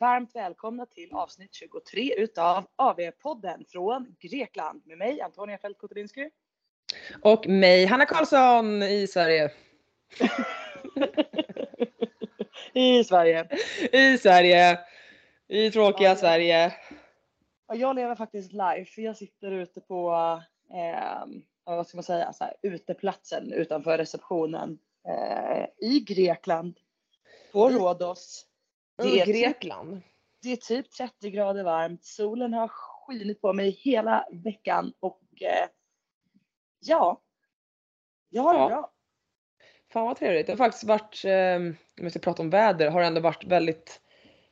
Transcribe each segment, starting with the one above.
Varmt välkomna till avsnitt 23 utav AV-podden från Grekland med mig Antonia Fältkotulinsky. Och mig Hanna Karlsson i Sverige. I Sverige. I Sverige. I tråkiga Ja. Sverige. Och jag lever faktiskt live för jag sitter ute på, eh, vad ska man säga, så här, uteplatsen utanför receptionen eh, i Grekland. På Rhodos. Det är, typ, Grekland. det är typ 30 grader varmt. Solen har skinit på mig hela veckan och eh, ja, jag har det Ja. bra. Fan vad trevligt. Det har faktiskt varit, eh, om vi ska prata om väder, har det ändå varit väldigt,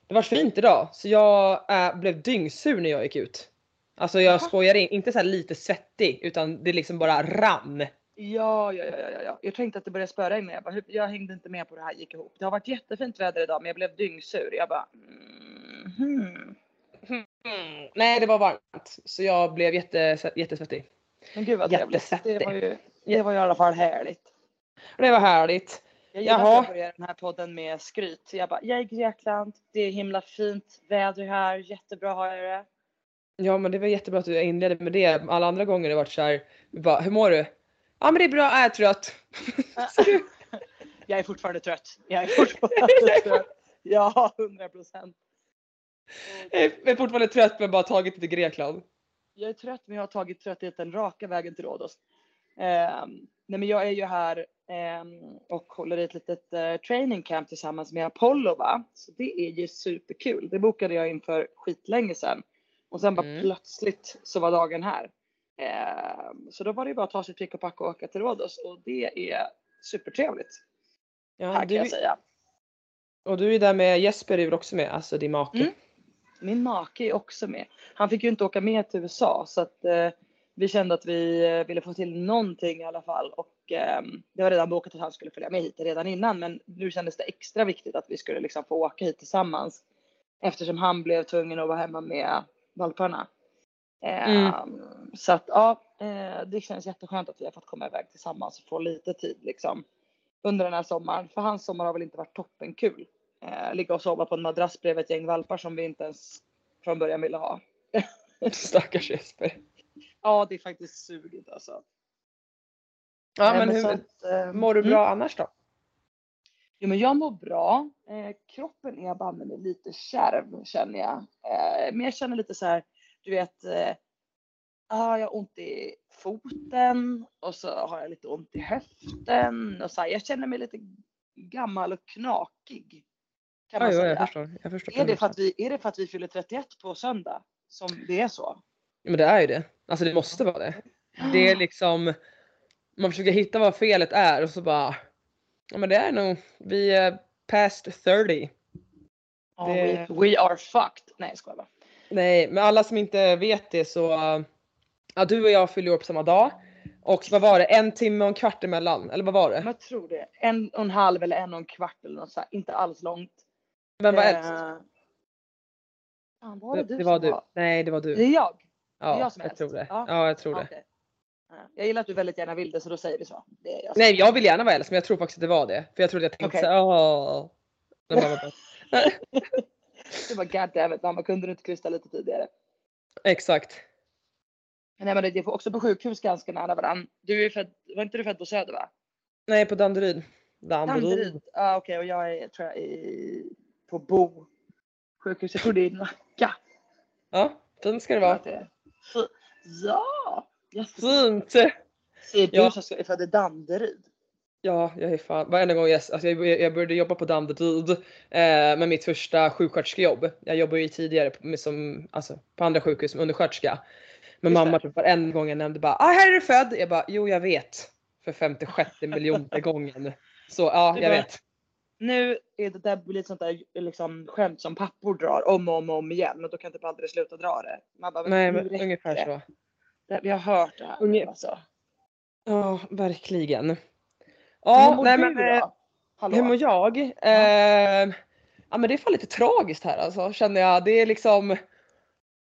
det har varit fint idag. Så jag äh, blev dyngsur när jag gick ut. Alltså jag skojar in, inte så här lite svettig utan det liksom bara rann. Ja, ja, ja, ja, ja, ja. Jag tänkte att det började spöregna. Jag, bara, jag hängde inte med på det här, gick ihop. Det har varit jättefint väder idag, men jag blev dyngsur. Jag bara, mhm. Mm. Nej det var varmt så jag blev jätte, jättesvettig. Men gud vad trevligt. Det var ju, det var ju i alla fall härligt. Det var härligt. Jag gillar att jag börjar den här podden med skryt. Jag bara, jag är i Grekland. Det är himla fint väder här. Jättebra har jag det. Ja men det var jättebra att du inledde med det. Alla andra gånger har det varit så här, bara, hur mår du? Ja men det är bra, jag är trött. Jag är fortfarande trött. Jag är fortfarande trött. Ja, hundra procent. Jag är fortfarande trött men bara tagit det till Grekland. Jag är trött men jag har tagit tröttheten raka vägen till Rhodos. Ehm, nej men jag är ju här ehm, och håller i ett litet eh, training camp tillsammans med Apollo va. Så det är ju superkul. Det bokade jag inför skitlänge sedan. Och sen bara Mm. plötsligt så var dagen här. Ehm, så då var det ju bara att ta sitt pick och pack och åka till Rhodos och det är supertrevligt. Ja, här kan du, jag säga. och du är där med Jesper är väl också med, alltså din make. Mm. Min make är också med. Han fick ju inte åka med till USA så att eh, vi kände att vi eh, ville få till någonting i alla fall och eh, det var redan bokat att han skulle följa med hit redan innan men nu kändes det extra viktigt att vi skulle liksom få åka hit tillsammans eftersom han blev tvungen att vara hemma med valparna. Eh, Mm. Så att ja, eh, det känns jätteskönt att vi har fått komma iväg tillsammans och få lite tid liksom under den här sommaren. För hans sommar har väl inte varit toppenkul. Eh, ligga och sova på en madrass bredvid ett gäng valpar som vi inte ens från början ville ha. Stackars Jesper. Ja, det är faktiskt sugigt alltså. Ja men hur, att, eh, mår du mm. bra annars då? Jo, men jag mår bra. Eh, kroppen är banne lite kärv känner jag. Eh, men jag känner lite så här, du vet, eh, ah, jag har ont i foten och så har jag lite ont i höften och så här, jag känner mig lite gammal och knakig. Kan man Ja, jo, säga. jag förstår. Jag förstår Är det, för att vi, är det för att vi fyller 31 på söndag som det är så? Men det är ju det. Alltså det måste vara det. Det är liksom, man försöker hitta vad felet är och så bara, ja men det är nog, vi är past 30. Ja, det- we, we are fucked. Nej jag skojar bara. Nej, men alla som inte vet det så, ja du och jag fyller på samma dag. Och vad var det, en timme och en kvart emellan? Eller vad var det? Jag tror det. En och en halv eller en och en kvart eller något så här. Inte alls långt. Vem var Eh, äldst? Fan, var det, Det, du det var som du. Var? Nej det var Det du. är jag. Ja, jag som är jag äldst. tror det. Ja. Ja, jag tror Ja, det. Ja, Jag gillar att du väldigt gärna vill det så då säger vi så. Det jag Nej jag vill gärna vara äldst men jag tror faktiskt att det var det. För jag trodde jag tänkte Okej. såhär, åh. Mamma bara, Du bara goddammit mamma kunde du inte krysta lite tidigare? Exakt. Nej men det är också på sjukhus ganska nära varandra. Du är född, var inte du född på Söder va? Nej på Danderyd. Danderyd. Danderyd. Ja okej och jag är tror jag i, på Bo sjukhus. Jag tror det är i Nacka. Ja, fint ska det vara. Det är. Ja! Yes. Fint! Ser du Ja. som är född i Danderyd? Ja, jag är fan, varenda gång jag, alltså jag, jag började jobba på Danderyd eh, med mitt första sjuksköterskejobb. Jag jobbade ju tidigare på, med som, alltså, på andra sjukhus som undersköterska. Men Just mamma typ varenda gång jag nämnde bara ah, här är du född. Jag bara jo jag vet. För 56 miljonte gången. Så ja, Du jag bara- vet. Nu är det där lite sånt där liksom, skämt som pappor drar om och om och om igen och då kan typ aldrig sluta dra det. Man bara, Nej men ungefär det. så. Det- Vi har hört det här. Unge- Alltså. Ja, verkligen. Hur Ja, mår nej du men eh, då? Hallå? Hur mår jag? Eh, ja men det är fan lite tragiskt här alltså känner jag. Det är liksom.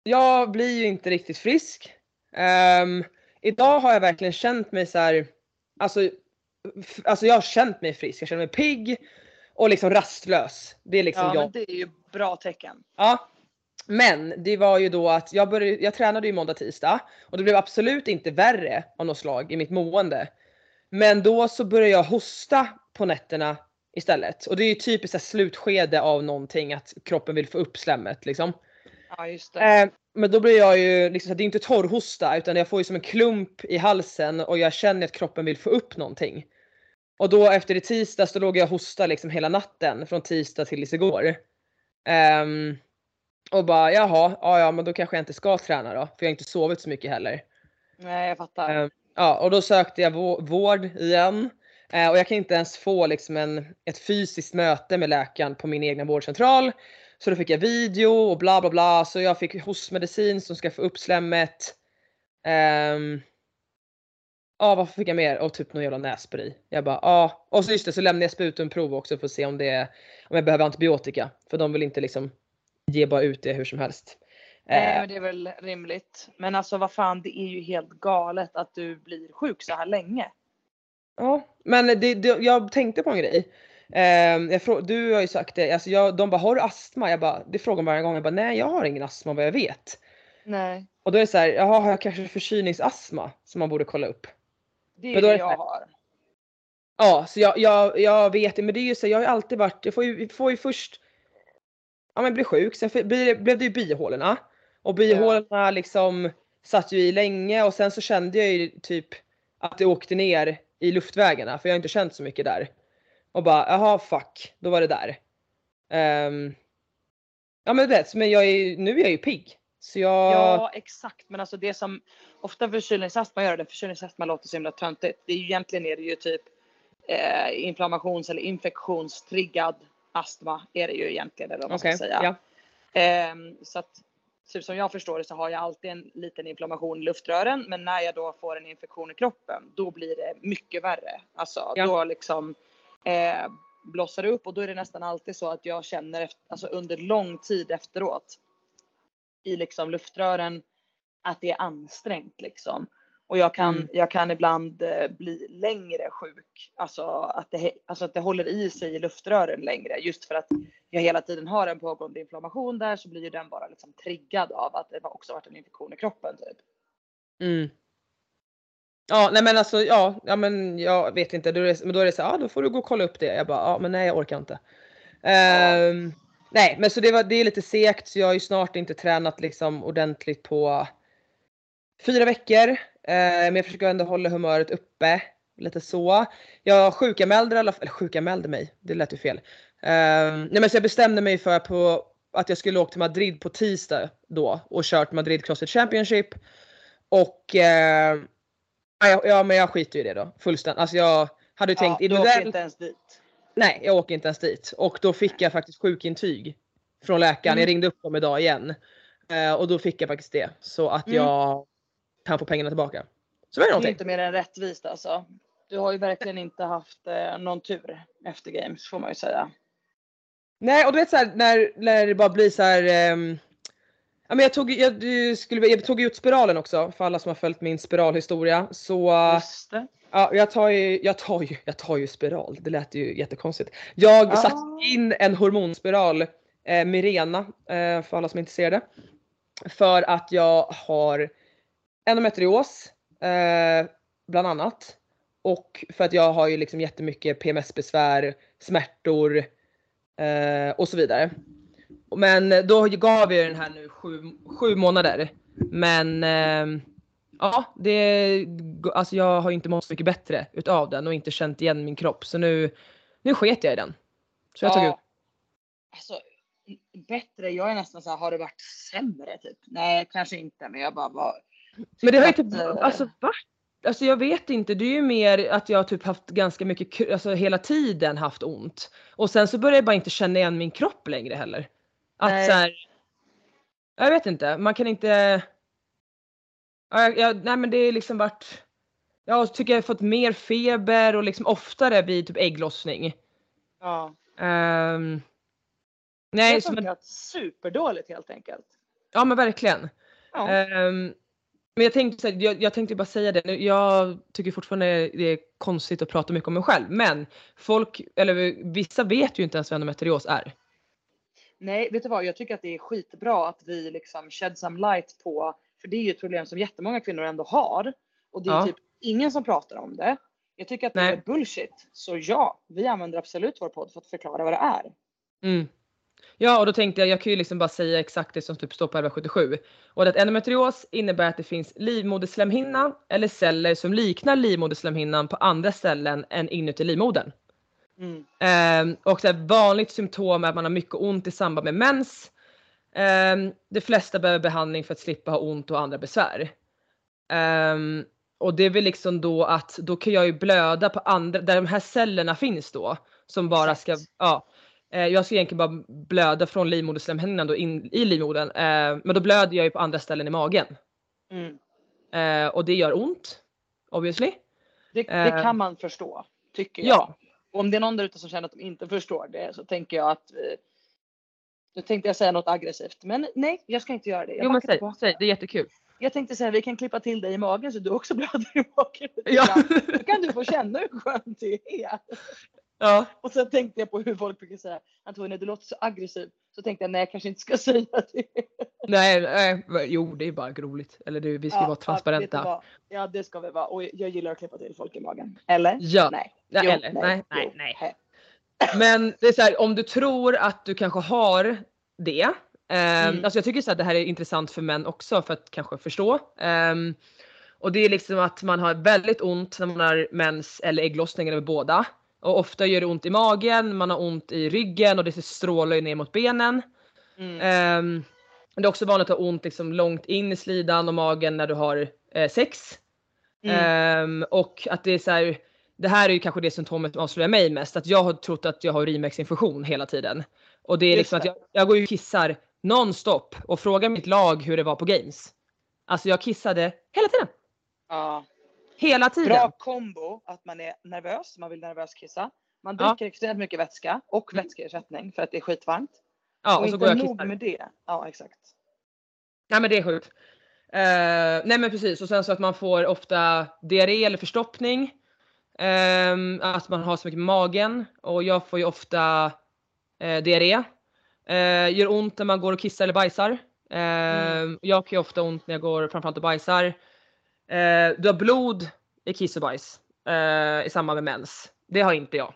Jag blir ju inte riktigt frisk. Ehm, idag har jag verkligen känt mig så här. Alltså, alltså jag har känt mig frisk. Jag känner mig pigg. och liksom rastlös. Det är liksom Ja, jag. men det är ju bra tecken. Ja. Men det var ju då att jag började, jag tränade ju måndag tisdag och det blev absolut inte värre av något slag i mitt mående. Men då så började jag hosta på nätterna istället och det är ju typiskt slutskede av någonting att kroppen vill få upp slemmet liksom. Ja, just det. Eh, men då blir jag ju liksom, så det är inte torrhosta utan jag får ju som en klump i halsen och jag känner att kroppen vill få upp någonting. Och då efter i tisdags då låg jag och hosta liksom hela natten från tisdag till igår. Ehm, och bara jaha, ja, ja men då kanske jag inte ska träna då för jag har inte sovit så mycket heller. Nej, jag fattar. Ehm, ja och då sökte jag vå- vård igen. Eh, och jag kan inte ens få liksom en, ett fysiskt möte med läkaren på min egna vårdcentral. Så då fick jag video och bla bla bla. Så jag fick hostmedicin som ska få upp slemmet. Ehm, Ja vad fick jag mer? Och typ någon jävla nässpray. Jag bara ja. Och så just det så lämnade jag sputumprov också för att se om det om jag behöver antibiotika. För de vill inte liksom ge bara ut det hur som helst. Nej, Eh, men det är väl rimligt. Men alltså vad fan, det är ju helt galet att du blir sjuk så här länge. Ja, men det, det, jag tänkte på en grej. Frå, du har ju sagt det, alltså jag, de bara har du astma? Jag bara, det frågar de varje gång. Jag bara nej jag har ingen astma vad jag vet. Nej, Och då är det så här, jaha har jag kanske förkylningsastma som man borde kolla upp? det är det är det jag här- har. Ja, så jag, jag, jag vet det, men det är ju så, jag har ju alltid varit, jag får ju, får ju först, ja men bli sjuk, sen för- blir det, blev det ju bihålorna. Och bihålorna liksom satt ju i länge och sen så kände jag ju typ att det åkte ner i luftvägarna för jag har inte känt så mycket där. Och bara jaha fuck, då var det där. Ehm, ja men du vet, men jag är, nu är jag ju pigg. Så jag, Ja exakt men alltså det som ofta förkylningsastma gör, det förkylningsastma låter så himla töntigt. Det är ju egentligen är det ju typ eh, inflammations eller infektionstriggad astma är det ju egentligen eller vad man okej, ska säga. ja. Ehm, så att typ som jag förstår det så har jag alltid en liten inflammation i luftrören men när jag då får en infektion i kroppen då blir det mycket värre. Alltså Ja. då liksom eh, blossar upp och då är det nästan alltid så att jag känner efter, alltså under lång tid efteråt i liksom luftrören att det är ansträngt liksom. Och jag kan, Mm. jag kan ibland eh, bli längre sjuk. Alltså att, det, alltså att det håller i sig i luftrören längre. Just för att jag hela tiden har en pågående inflammation där så blir ju den bara liksom triggad av att det också varit en infektion i kroppen typ. Mm. Ja nej men alltså ja, ja men jag vet inte, då det, men då är det så ja ah, då får du gå och kolla upp det. Jag bara ja men nej jag orkar inte. Ehm, nej men så det, var, det är lite segt så jag har ju snart inte tränat liksom ordentligt på fyra veckor. Uh, men jag försöker ändå hålla humöret uppe. Lite så. Jag sjukanmälde i alla fall, eller sjukanmälde mig, det lät ju fel. Ehm, nej men så jag bestämde mig för på att jag skulle åka till Madrid på tisdag då och kört Madrid Crossfit Championship. Och uh, ja, ja men jag skiter ju i det då fullständigt. Alltså jag hade ju tänkt ja, du åker individuell. inte ens dit. Nej jag åker inte ens dit. Och då fick jag faktiskt sjukintyg från läkaren. Mm. Jag ringde upp dem idag igen. Eh, och då fick jag faktiskt det. Så att Mm. jag kan få pengarna tillbaka. Så det är Det är inte mer än rättvist alltså. Du har ju verkligen inte haft eh, någon tur efter games får man ju säga. Nej och du vet såhär när, när det bara blir så här. Ja, men jag, tog, jag, skulle, jag tog ut spiralen också för alla som har följt min spiralhistoria. Så det. ja, jag, tar ju, jag, tar ju, jag tar ju spiral. Det lät ju jättekonstigt. Jag Ah. satte in en hormonspiral, eh, Mirena eh, för alla som inte ser det. För att jag har endometrios eh, bland annat. Och för att jag har ju liksom jättemycket PMS-besvär, smärtor eh, och så vidare. Men då gav jag den här nu sju, sju månader. Men eh, ja, det, alltså jag har inte mått så mycket bättre utav den och inte känt igen min kropp. Så nu, nu sket jag i den. Så jag tog ut. Alltså bättre, jag är nästan så här, har det varit sämre typ? Nej kanske inte men jag bara var. Men det har ju eh, alltså vart? Alltså jag vet inte, det är ju mer att jag typ haft ganska mycket, alltså hela tiden haft ont. Och sen så börjar jag bara inte känna igen min kropp längre heller. Att Nej. så här, jag vet inte, man kan inte. Ja, jag, jag, nej men det är liksom varit. Jag tycker jag har fått mer feber och liksom oftare vid typ ägglossning. Ja. Um, Det nej, har så, men, funkat superdåligt helt enkelt. ja men verkligen. Ja. Ehm, Men jag tänkte, här, jag, jag tänkte bara säga det, jag tycker fortfarande det är konstigt att prata mycket om mig själv men folk, eller vissa vet ju inte ens vad endometrios är. Nej, vet du vad? Jag tycker att det är skitbra att vi liksom shed some light på, för det är ju ett problem som jättemånga kvinnor ändå har. Och det är Ja. typ ingen som pratar om det. Jag tycker att det Nej. är bullshit. Så ja, vi använder absolut vår podd för att förklara vad det är. Mm. Ja och då tänkte jag, jag kan ju liksom bara säga exakt det som typ står på 1177. Och att endometrios innebär att det finns livmoderslemhinna eller celler som liknar livmoderslemhinnan på andra ställen än inuti livmodern. Mm. Ehm, och så här, vanligt symptom är att man har mycket ont i samband med mens. Ehm, de flesta behöver behandling för att slippa ha ont och andra besvär. Ehm, och det är väl liksom då att då kan jag ju blöda på andra, där de här cellerna finns då. Som bara ska, ja. Eh, jag ska egentligen bara blöda från livmoderslemhinnan då in i livmodern. Eh, men då blöder jag ju på andra ställen i magen. Mm. Eh, och det gör ont. Obviously. Det, det Eh. kan man förstå, tycker jag. Ja. Om det är någon där ute som känner att de inte förstår det så tänker jag att vi, nu tänkte jag säga något aggressivt, men nej, jag ska inte göra det. Jag, Jo men säg, säg, det är jättekul. jag tänkte säga vi kan klippa till dig i magen så du också blöder i magen. Ja. Då kan du få känna hur skönt det är. ja. Och sen tänkte jag på hur folk brukar säga Antonija du låter så aggressiv. Så tänkte jag nej jag kanske inte ska säga det. Nej, nej, jo det är bara roligt. Eller det, vi ska Ja, vara transparenta. Ja det ska vi vara och jag gillar att klippa till folk i magen. Eller? Ja. Nej. Ja, Jo, eller, nej, nej, jo, nej. he. Men det är så här, om du tror att du kanske har det. Eh, Mm. Alltså jag tycker så att det här är intressant för män också för att kanske förstå. Ehm, och det är liksom att man har väldigt ont när man har mens eller ägglossning eller båda. Och ofta gör det ont i magen, man har ont i ryggen och det strålar ju ner mot benen. Mm. Ehm, det är också vanligt att ha ont liksom långt in i slidan och magen när du har eh, sex. Mm. Ehm, och att det är så här, det här är ju kanske det symptomet som avslöjar mig mest, att jag har trott att jag har urinvägsinfektion hela tiden. Och det är liksom att det. jag, jag går ju och kissar nonstop och frågar mitt lag hur det var på games. Alltså jag kissade hela tiden. Ja. Hela tiden. Bra kombo att man är nervös, man vill nervös kissa. Man Ja. dricker extremt mycket vätska och Mm. vätskeersättning för att det är skitvarmt. ja, och och så går inte jag och nog kissar. med det. Ja exakt. Nej men det är sjukt. Eh, nej men precis och sen så att man får ofta diarré eller förstoppning. Ehm, att man har så mycket i magen och jag får ju ofta eh, diarré. Eh, gör ont när man går och kissar eller bajsar. Ehm, Jag kan ju ofta ont när jag går framförallt och bajsar. Eh, du har blod i kiss och bajs eh, i samband med mens. Det har inte jag.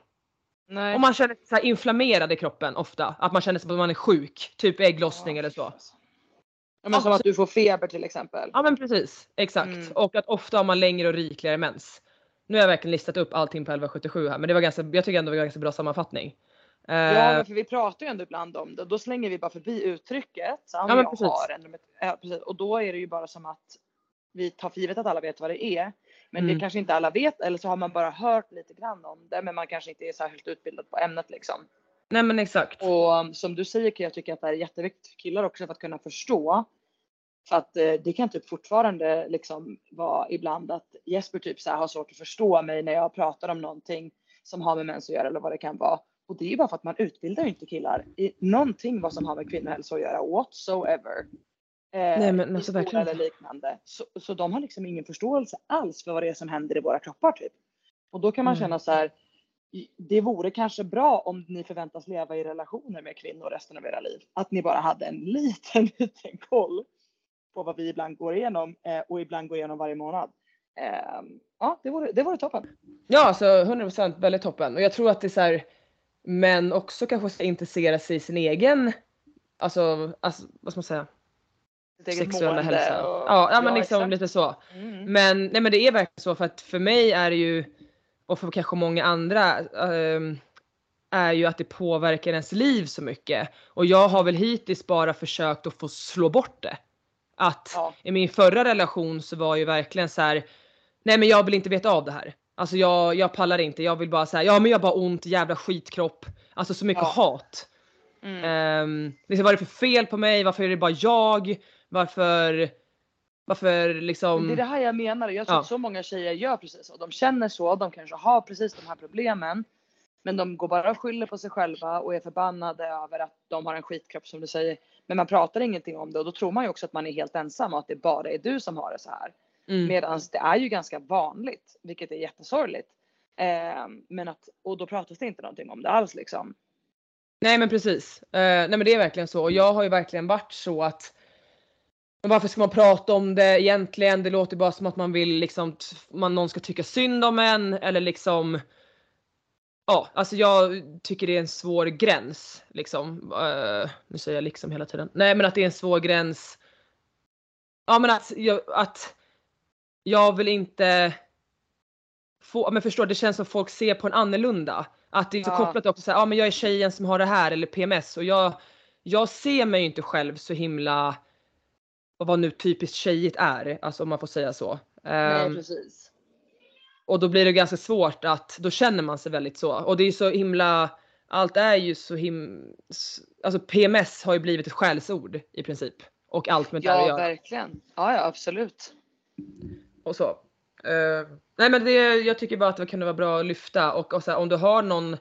Nej. Och man känner sig så här inflammerad i kroppen ofta. Att man känner sig som att man är sjuk. Typ ägglossning Ja, eller så. Ja, men som att du får feber till exempel. Ja men precis, exakt. Mm. Och att ofta har man längre och rikligare mens. Nu har jag verkligen listat upp allting på 1177 här men det var ganska, jag tycker ändå det var ganska bra sammanfattning. Eh, Ja, men för vi pratar ju ändå ibland om det. Då slänger vi bara förbi uttrycket. Så Ja, men precis. har en, precis. Och då är det ju bara som att vi tar för givet att alla vet vad det är. Men Mm. det kanske inte alla vet eller så har man bara hört lite grann om det. Men man kanske inte är särskilt utbildad på ämnet liksom. nej men exakt. Och um, som du säger kan jag tycka att det är jätteviktigt för killar också för att kunna förstå. För att eh, det kan typ fortfarande liksom vara ibland att Jesper typ så här har svårt att förstå mig när jag pratar om någonting som har med mens att göra eller vad det kan vara. Och det är ju bara för att man utbildar ju inte killar i någonting vad som har med kvinnohälsa att göra whatsoever. Eh, Nej, men alltså verkligen eller liknande. Så, så de har liksom ingen förståelse alls för vad det är som händer i våra kroppar typ. Och då kan man Mm. känna så här. Det vore kanske bra om ni förväntas leva i relationer med kvinnor resten av era liv. Att ni bara hade en liten, liten koll på vad vi ibland går igenom eh, och ibland går igenom varje månad. Eh, ja, det vore, det vore toppen. Ja alltså 100% väldigt toppen och jag tror att det är så här män också kanske ska intressera sig i sin egen, alltså, alltså vad ska man säga, sexuella mående och- Ja, ja men liksom exakt. lite så. Mm. Men nej men det är verkligen så för att för mig är det ju och för kanske många andra ehm, är ju att det påverkar ens liv så mycket. Och jag har väl hittills bara försökt att få slå bort det. Att Ja. i min förra relation så var ju verkligen så här. Nej men jag vill inte veta av det här. Alltså jag, jag pallar inte. Jag vill bara säga ja men jag har bara ont, jävla skitkropp. Alltså så mycket Ja. hat. Mm. Um, liksom, vad är det för fel på mig? Varför är det bara jag? Varför, varför liksom. Det är det här jag menar. Jag tror Ja. att så många tjejer gör precis så. De känner så. De kanske har precis de här problemen. Men de går bara och skyller på sig själva och är förbannade över att de har en skitkropp som du säger. Men man pratar ingenting om det och då tror man ju också att man är helt ensam och att det bara är du som har det så här. Mm. Medan det är ju ganska vanligt, vilket är jättesorgligt. Eh, men att, och då pratas det inte någonting om det alls liksom. Nej men precis. Uh, nej men det är verkligen så och jag har ju verkligen varit så att varför ska man prata om det egentligen? Det låter bara som att man vill liksom man någon ska tycka synd om en eller liksom. Ja, alltså jag tycker det är en svår gräns liksom. Uh, nu säger jag liksom hela tiden. Nej, men att det är en svår gräns. Ja, men att jag, att jag vill inte. Få, men förstår, det känns som folk ser på en annorlunda. Att det är så Ja. kopplat också så här, ja men jag är tjejen som har det här eller PMS och jag, jag ser mig inte själv så himla, och vad nu typiskt tjejigt är, alltså om man får säga så. Nej Ehm, precis. och då blir det ganska svårt att, då känner man sig väldigt så. Och det är ju så himla, allt är ju så him, s- alltså PMS har ju blivit ett skällsord i princip. Och allt med det här att Ja göra. verkligen. Ja ja absolut. och så. Eh, nej men det, jag tycker bara att det kunde vara bra att lyfta och, och så här, om du har någon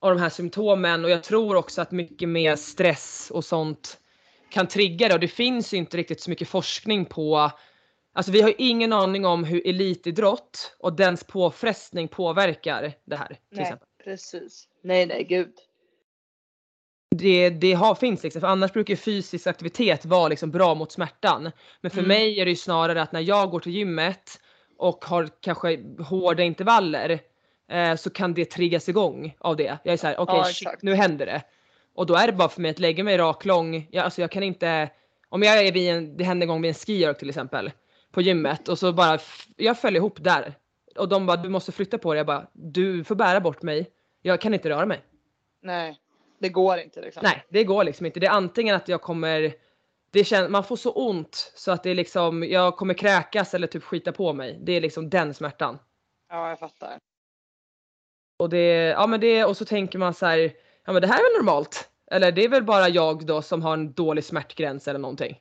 av de här symptomen och jag tror också att mycket mer stress och sånt kan trigga det och det finns ju inte riktigt så mycket forskning på Alltså vi har ingen aning om hur elitidrott och dens påfrestning påverkar det här. Till Nej exempel. precis. Nej nej gud. Det, det har, finns liksom, för annars brukar ju fysisk aktivitet vara liksom bra mot smärtan. Men för Mm. mig är det ju snarare att när jag går till gymmet och har kanske hårda intervaller eh, så kan det triggas igång av det. Jag är såhär, okej Ja, shit, exakt. nu händer det. Och då är det bara för mig att lägga mig rak lång. Jag, alltså jag kan inte, om jag är vid en, det hände en gång vid en skiork till exempel på gymmet och så bara, jag föll ihop där. Och de bara, du måste flytta på dig. Jag bara, du får bära bort mig. Jag kan inte röra mig. Nej. Det går inte liksom. Nej, det går liksom inte. Det är antingen att jag kommer det känns, man får så ont så att det är liksom, jag kommer kräkas eller typ skita på mig. Det är liksom den smärtan. Ja jag fattar. Och det, ja men det, och så tänker man så här, ja men det här är väl normalt? Eller det är väl bara jag då som har en dålig smärtgräns eller någonting.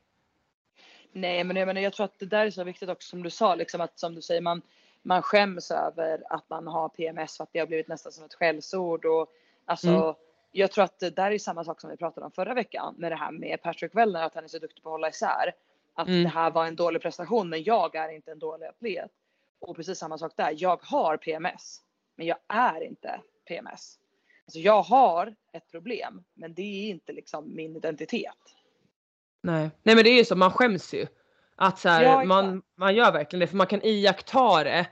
Nej men jag menar jag tror att det där är så viktigt också som du sa liksom att som du säger man man skäms över att man har PMS för att det har blivit nästan som ett skällsord och alltså Mm. jag tror att det där är samma sak som vi pratade om förra veckan med det här med Patrick Wellner att han är så duktig på att hålla isär. Att Mm. det här var en dålig prestation men jag är inte en dålig atlet. Och precis samma sak där. Jag har PMS men jag är inte PMS. Alltså jag har ett problem men det är inte liksom min identitet. Nej, nej men det är ju så, man skäms ju. Att så här, Ja, man, man gör verkligen det för man kan iaktta det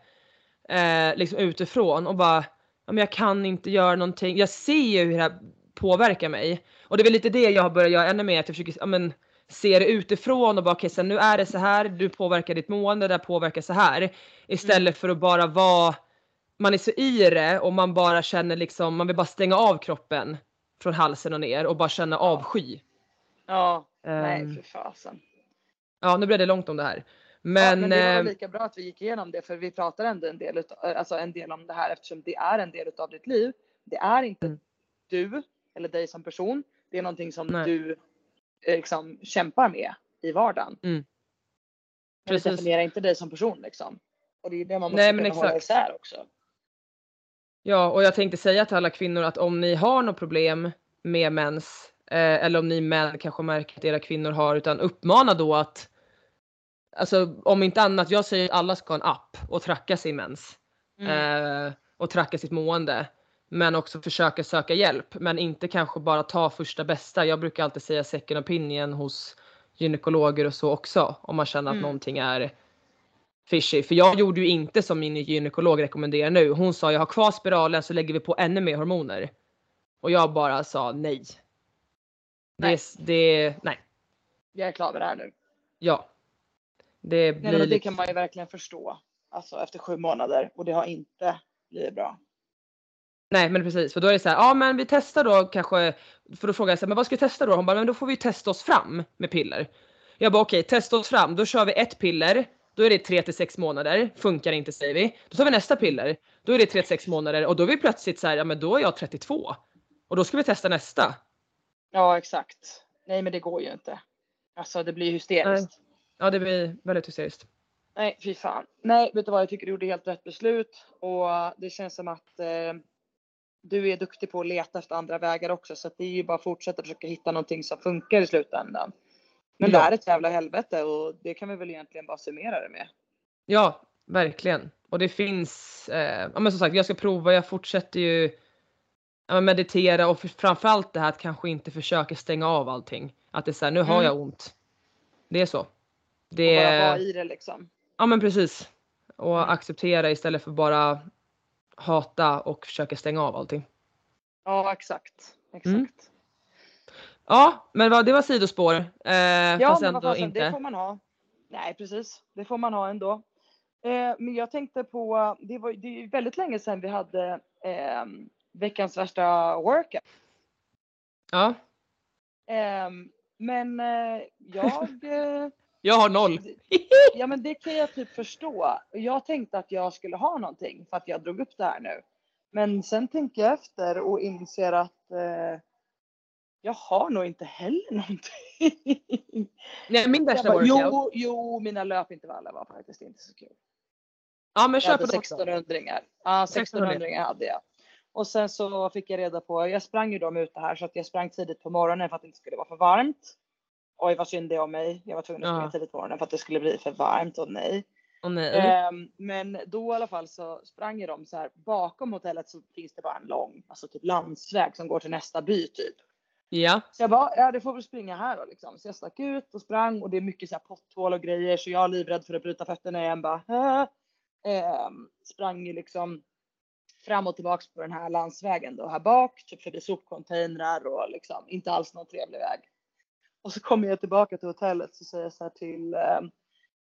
eh, liksom utifrån och bara, ja, men jag kan inte göra någonting. Jag ser ju hur det här påverkar mig. Och det är väl lite det jag har börjat göra ännu mer, att jag försöker ja, men, se det utifrån och bara okej, okay, nu är det så här, du påverkar ditt mående, det påverkar så här. Istället för att bara vara, man är så i det och man bara känner liksom, man vill bara stänga av kroppen från halsen och ner och bara känna avsky. Ja, nej Ehm, för fasen. Ja, nu blev det långt om det här. Men, ja, men det var eh, lika bra att vi gick igenom det för vi pratar ändå en del, utav, alltså en del om det här eftersom det är en del av ditt liv. Det är inte Mm. du eller dig som person. Det är någonting som Nej. du eh, liksom kämpar med i vardagen. Mm. Men det Precis. definierar inte dig som person liksom. Och det är det man måste Nej, kunna hålla exakt. isär också. Ja, och jag tänkte säga till alla kvinnor att om ni har något problem med mens eh, eller om ni män kanske märker att era kvinnor har utan uppmana då att Alltså om inte annat, jag säger att alla ska ha en app och tracka sin mens. Mm. Eh, och tracka sitt mående. Men också försöka söka hjälp. Men inte kanske bara ta första bästa. Jag brukar alltid säga second opinion hos gynekologer och så också. Om man känner att Mm. någonting är fishy. För jag gjorde ju inte som min gynekolog rekommenderar nu. Hon sa jag har kvar spiralen så lägger vi på ännu mer hormoner. Och jag bara sa nej. Nej. Det, det, nej. Jag är klar med det här nu. Ja. Det blir Nej, det kan man ju verkligen förstå. Alltså efter sju månader och det har inte blivit bra. Nej men precis, för då är det så här, ja men vi testar då kanske, för då frågar jag så här, men vad ska vi testa då? Hon bara, men då får vi testa oss fram med piller. Jag bara okej, testa oss fram, då kör vi ett piller, då är det 3 till 6 månader, funkar inte säger vi. Då tar vi nästa piller, då är det 3 till 6 månader och då är vi plötsligt så här, ja men då är jag 32. Och då ska vi testa nästa. Ja exakt. Nej men det går ju inte. Alltså det blir hysteriskt. Ja det blir väldigt hysteriskt. Nej, fy fan. Nej, vet du vad? Jag tycker du gjorde helt rätt beslut och det känns som att eh, du är duktig på att leta efter andra vägar också så att det är ju bara att fortsätta försöka hitta någonting som funkar i slutändan. Men Ja. det är ett jävla helvete och det kan vi väl egentligen bara summera det med. Ja, verkligen. Och det finns, eh, ja men som sagt jag ska prova, jag fortsätter ju ja, meditera och för, framförallt det här att kanske inte försöka stänga av allting. Att det är såhär, nu har Mm. jag ont. Det är så. Och Det, bara vara i det liksom. ja men precis. Och Mm. acceptera istället för bara hata och försöka stänga av allting. Ja exakt. Exakt. Mm. Ja, men vad, det var sidospår. Eh, Ja fast men ändå fasen, inte. det får man ha. Nej precis, det får man ha ändå. Eh, men jag tänkte på, det var det är ju väldigt länge sedan vi hade eh, veckans värsta workout. Ja, Ehm, men eh, jag, eh, jag har noll. ja men det kan jag typ förstå. Jag tänkte att jag skulle ha någonting för att jag drog upp det här nu. Men sen tänker jag efter och inser att eh, jag har nog inte heller någonting. Nej, min värsta bara, workout. jo, jo, mina löpintervaller var faktiskt inte så kul. Ja men Jag kör på dem också. 1600 Ja, 1600. 1600 hade jag. Och sen så fick jag reda på, jag sprang ju dem ute här så att jag sprang tidigt på morgonen för att det inte skulle vara för varmt. Oj vad synd det om mig. Jag var tvungen att springa Ja. tidigt på morgonen för att det skulle bli för varmt och nej. Åh nej. Ehm, men då i alla fall så sprang jag dem så här bakom hotellet så finns det bara en lång, alltså typ landsväg som går till nästa by typ. Ja. Så jag bara, ja det får väl springa här då liksom. Så jag stack ut och sprang och det är mycket så här potthål och grejer så jag är livrädd för att bryta fötterna igen bara. "Äh." Sprang ju liksom fram och tillbaks på den här landsvägen då här bak, typ förbi sopcontainrar och liksom inte alls någon trevlig väg. Och så kommer jag tillbaka till hotellet så säger jag så här till ehm,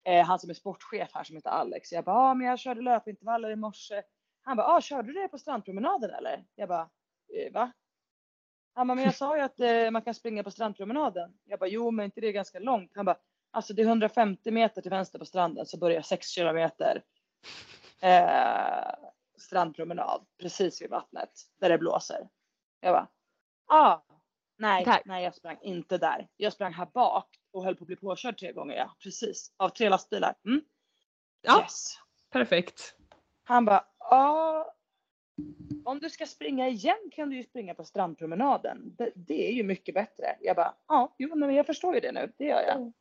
eh, han som är sportchef här som heter Alex. Jag bara, ah, men jag körde löpintervaller i morse. Han bara, ah, körde du det på strandpromenaden eller? Jag bara, eh, va? Han bara, men jag sa ju att eh, man kan springa på strandpromenaden. Jag bara, jo men inte det är ganska långt. Han bara, alltså det är 150 meter till vänster på stranden så börjar 6 kilometer eh, strandpromenad precis vid vattnet där det blåser. Jag bara, ah, nej, Tack. nej jag sprang inte där. Jag sprang här bak och höll på att bli påkörd tre gånger ja, precis av tre lastbilar. Mm. Ja. Yes. Perfekt. Han bara, ja. Om du ska springa igen kan du ju springa på strandpromenaden. Det, det är ju mycket bättre. Jag bara, ja, jo, men jag förstår ju det nu. Det gör jag.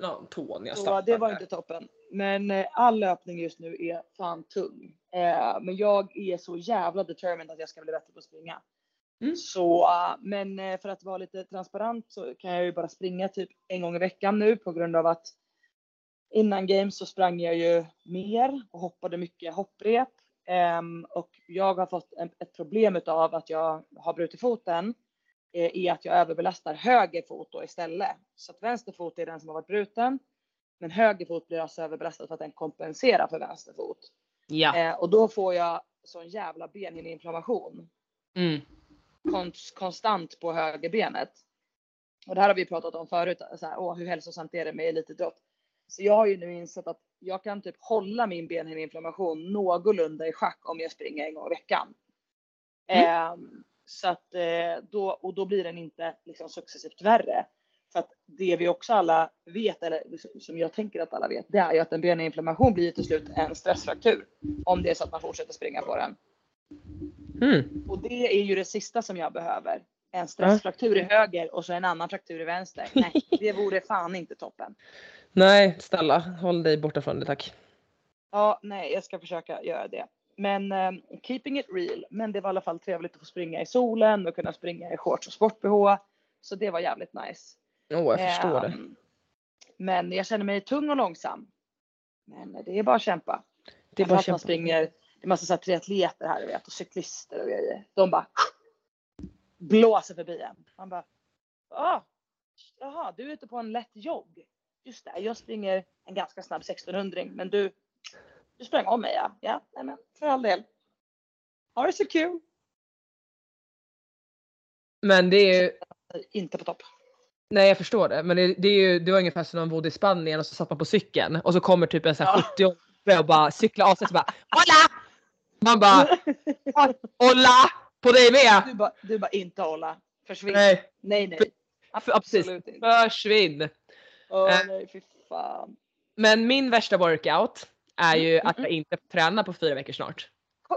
Ja, tån jag Så det var inte toppen. Men eh, all löpning just nu är fan tung. Eh, men jag är så jävla determined att jag ska bli bättre på att springa. Mm. Så, eh, men eh, för att vara lite transparent så kan jag ju bara springa typ en gång i veckan nu på grund av att innan games så sprang jag ju mer och hoppade mycket hopprep. Ehm, och jag har fått ett problem utav att jag har brutit foten eh, är att jag överbelastar höger fot då istället. Så att vänster fot är den som har varit bruten. Men höger fot blir alltså överbelastad för att den kompenserar för vänster fot. Ja. Eh, och då får jag sån jävla benhinneinflammation Mm. konst, konstant på högerbenet. Och det här har vi pratat om förut, så här, åh, hur hälsosamt är det med elitidrott? Så jag har ju nu insett att jag kan typ hålla min benhinneinflammation någorlunda i schack om jag springer en gång i veckan. Ehm, så att eh, då, och då blir den inte liksom successivt värre. För att det vi också alla vet, eller som jag tänker att alla vet, det är ju att en benhinneinflammation blir till slut en stressfraktur. Om det är så att man fortsätter springa på den. Mm. Och det är ju det sista som jag behöver. En stressfraktur i höger och så en annan fraktur i vänster. Nej, det vore fan inte toppen. Nej, snälla håll dig borta från det tack. Ja, nej, jag ska försöka göra det. Men eh, keeping it real. Men det var i alla fall trevligt att få springa i solen och kunna springa i shorts och sport-bh. Så det var jävligt nice. Åh, jag förstår det. Ehm, Men jag känner mig tung och långsam. Men det är bara att kämpa. Det är bara man att kämpa. springer, det är massa så här triatleter här vet och cyklister och grejer. De bara blåser förbi en. Man bara, ah, jaha, du är ute på en lätt jogg. Just det, jag springer en ganska snabb 1600 men du, du sprang om mig ja. Ja, nej men för all del. Ha det så kul. Men det är ju, Inte på topp. nej jag förstår det. Men det, det är ju, det var ungefär som när man bodde i Spanien och så satt man på cykeln och så kommer typ en sån här Ja. 70 och bara cyklar av sig och så bara Hola! Man bara Hola! På dig med! Du bara, du bara inte hålla. Försvinn. Nej, nej. nej. precis. Absolut inte. försvinn! Åh Äh. nej, fy fan. Men min värsta workout är ju Mm, att jag inte får träna på fyra veckor snart.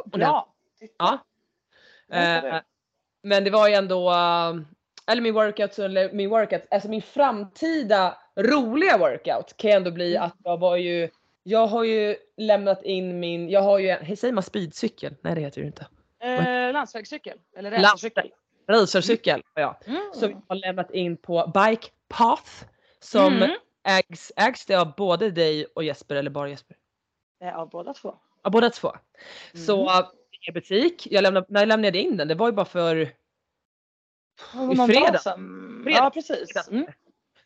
Bra. Ja. Eh, men det var ju ändå, eh, eller min workout, eller min workout, alltså min framtida roliga workout kan ändå bli Mm. att jag var ju, jag har ju lämnat in min, jag har ju, hej säger man speedcykel? Nej det heter det ju inte. Eh, landsvägscykel eller racercykel. Racercykel har jag. Mm. Som jag har lämnat in på Bike Path. Som Mm. ägs, ägs det av både dig och Jesper eller bara Jesper? Eh, Av båda två. Ja båda två. Mm. Så i butik, jag lämnade, när jag lämnade in den, det var ju bara för i fredag. Fredag. Ja precis. Mm.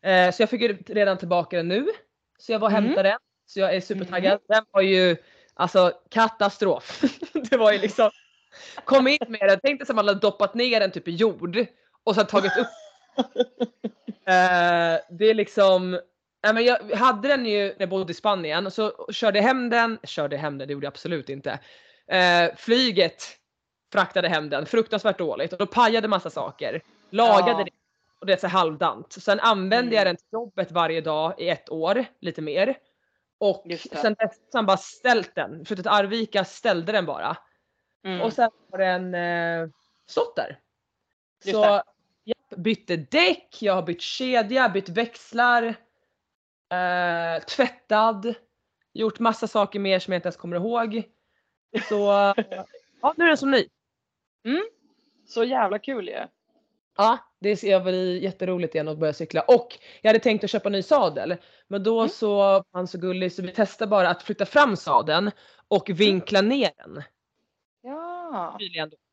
Eh, så jag fick ju redan tillbaka den nu. Så jag var och Mm. hämtade den. Så jag är supertaggad. Den var ju alltså katastrof. det var ju liksom kom in med den, tänkte som att man hade doppat ner den typ i jord och sen tagit upp. eh, det är liksom Nej, men jag hade den ju när jag bodde i Spanien och så körde jag hem den, körde hem den, det gjorde jag absolut inte. Eh, flyget fraktade hem den, fruktansvärt dåligt och då pajade massa saker. Lagade Ja. det och det är så halvdant. Sen använde jag Mm. den till jobbet varje dag i ett år, lite mer. Och sen dess jag bara ställt den. Flyttat till Arvika, ställde den bara. Mm. Och sen har den eh, stått där. Just så det. Jag bytte däck, jag har bytt kedja, bytt växlar. Eh, tvättad. Gjort massa saker mer som jag inte ens kommer ihåg. Så ja, nu är den som ny. Så jävla kul ju. Ja, det ser jag bli jätteroligt igen att börja cykla. Och jag hade tänkt att köpa ny sadel. Men då Mm. så han så gullig så vi testade bara att flytta fram sadeln och vinkla ner den. Ja.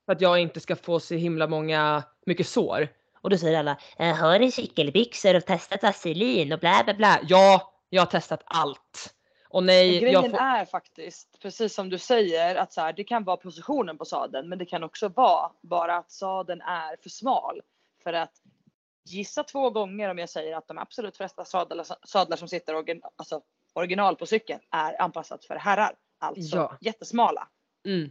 För att jag inte ska få så himla många, mycket sår. Och då säger alla, "Eh, har du cykelbyxor och testat vaselin och bla bla bla. Ja, jag har testat allt. Och nej, Grejen jag får, är faktiskt, precis som du säger, att så här, det kan vara positionen på sadeln men det kan också vara bara att sadeln är för smal. För att gissa två gånger om jag säger att de absolut flesta sadlar, sadlar som sitter origin, alltså, original på cykeln är anpassat för herrar. Alltså Ja. jättesmala. mm.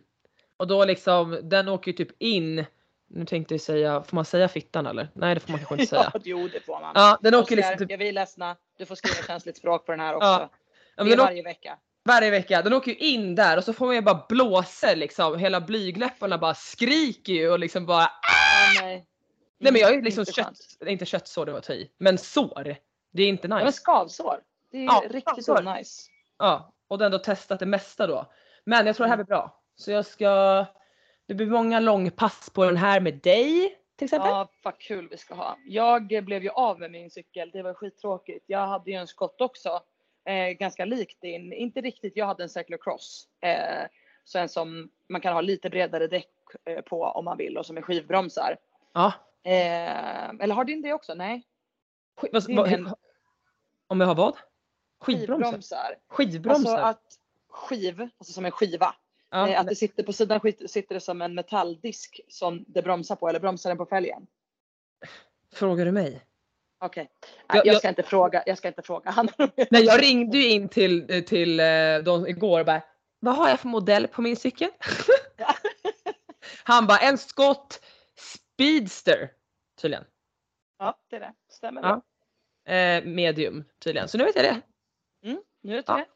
Och då liksom, den åker ju typ in, nu tänkte jag säga, får man säga fittan eller? Nej det får man kanske inte säga. Ja, jo det får man. Ja, den åker liksom typ, jag vill ledsna. Du får skriva känsligt språk på den här också. Ja, ja, det är varje vecka. varje vecka, den åker ju in där och så får man ju bara blåsor liksom, hela blygläpparna bara skriker ju och liksom bara Ja, nej. Nej men jag är ju Mm, liksom kött, inte köttsår det var att i, men sår. Det är inte Ja, men nice. skavsår. Det är Ja, riktigt skavsår. nice. Ja, och då ändå testat det mesta då. Men jag tror det här blir bra. Så jag ska, det blir många långpass på den här med dig till exempel. Ja, vad kul vi ska ha. Jag blev ju av med min cykel. Det var skittråkigt. Jag hade ju en skott också. Eh, ganska likt din. Inte riktigt. Jag hade en cyclocross. Eh, så en som man kan ha lite bredare däck eh, på om man vill och som är skivbromsar. Ja. Eh, eller har din det också? Nej. Sk- vad- en- om jag har vad? Skivbromsar? Skivbromsar. Skivbromsar? Alltså att skiv, alltså som en skiva. Ja, Eh, att det sitter på sidan sitter det som en metalldisk som det bromsar på eller bromsar den på fälgen. Frågar du mig? Okej. Jag- Jag, jag jag- ska inte fråga. Jag ska inte fråga. Han Nej jag ringde ju in till, till eh, dem igår och bara Vad har jag för modell på min cykel? Ja. Han bara en Scott Speedster tydligen. Ja, det är det. Stämmer Ja. Eh, medium tydligen. Så nu vet jag det. Nu vet Ja. du det.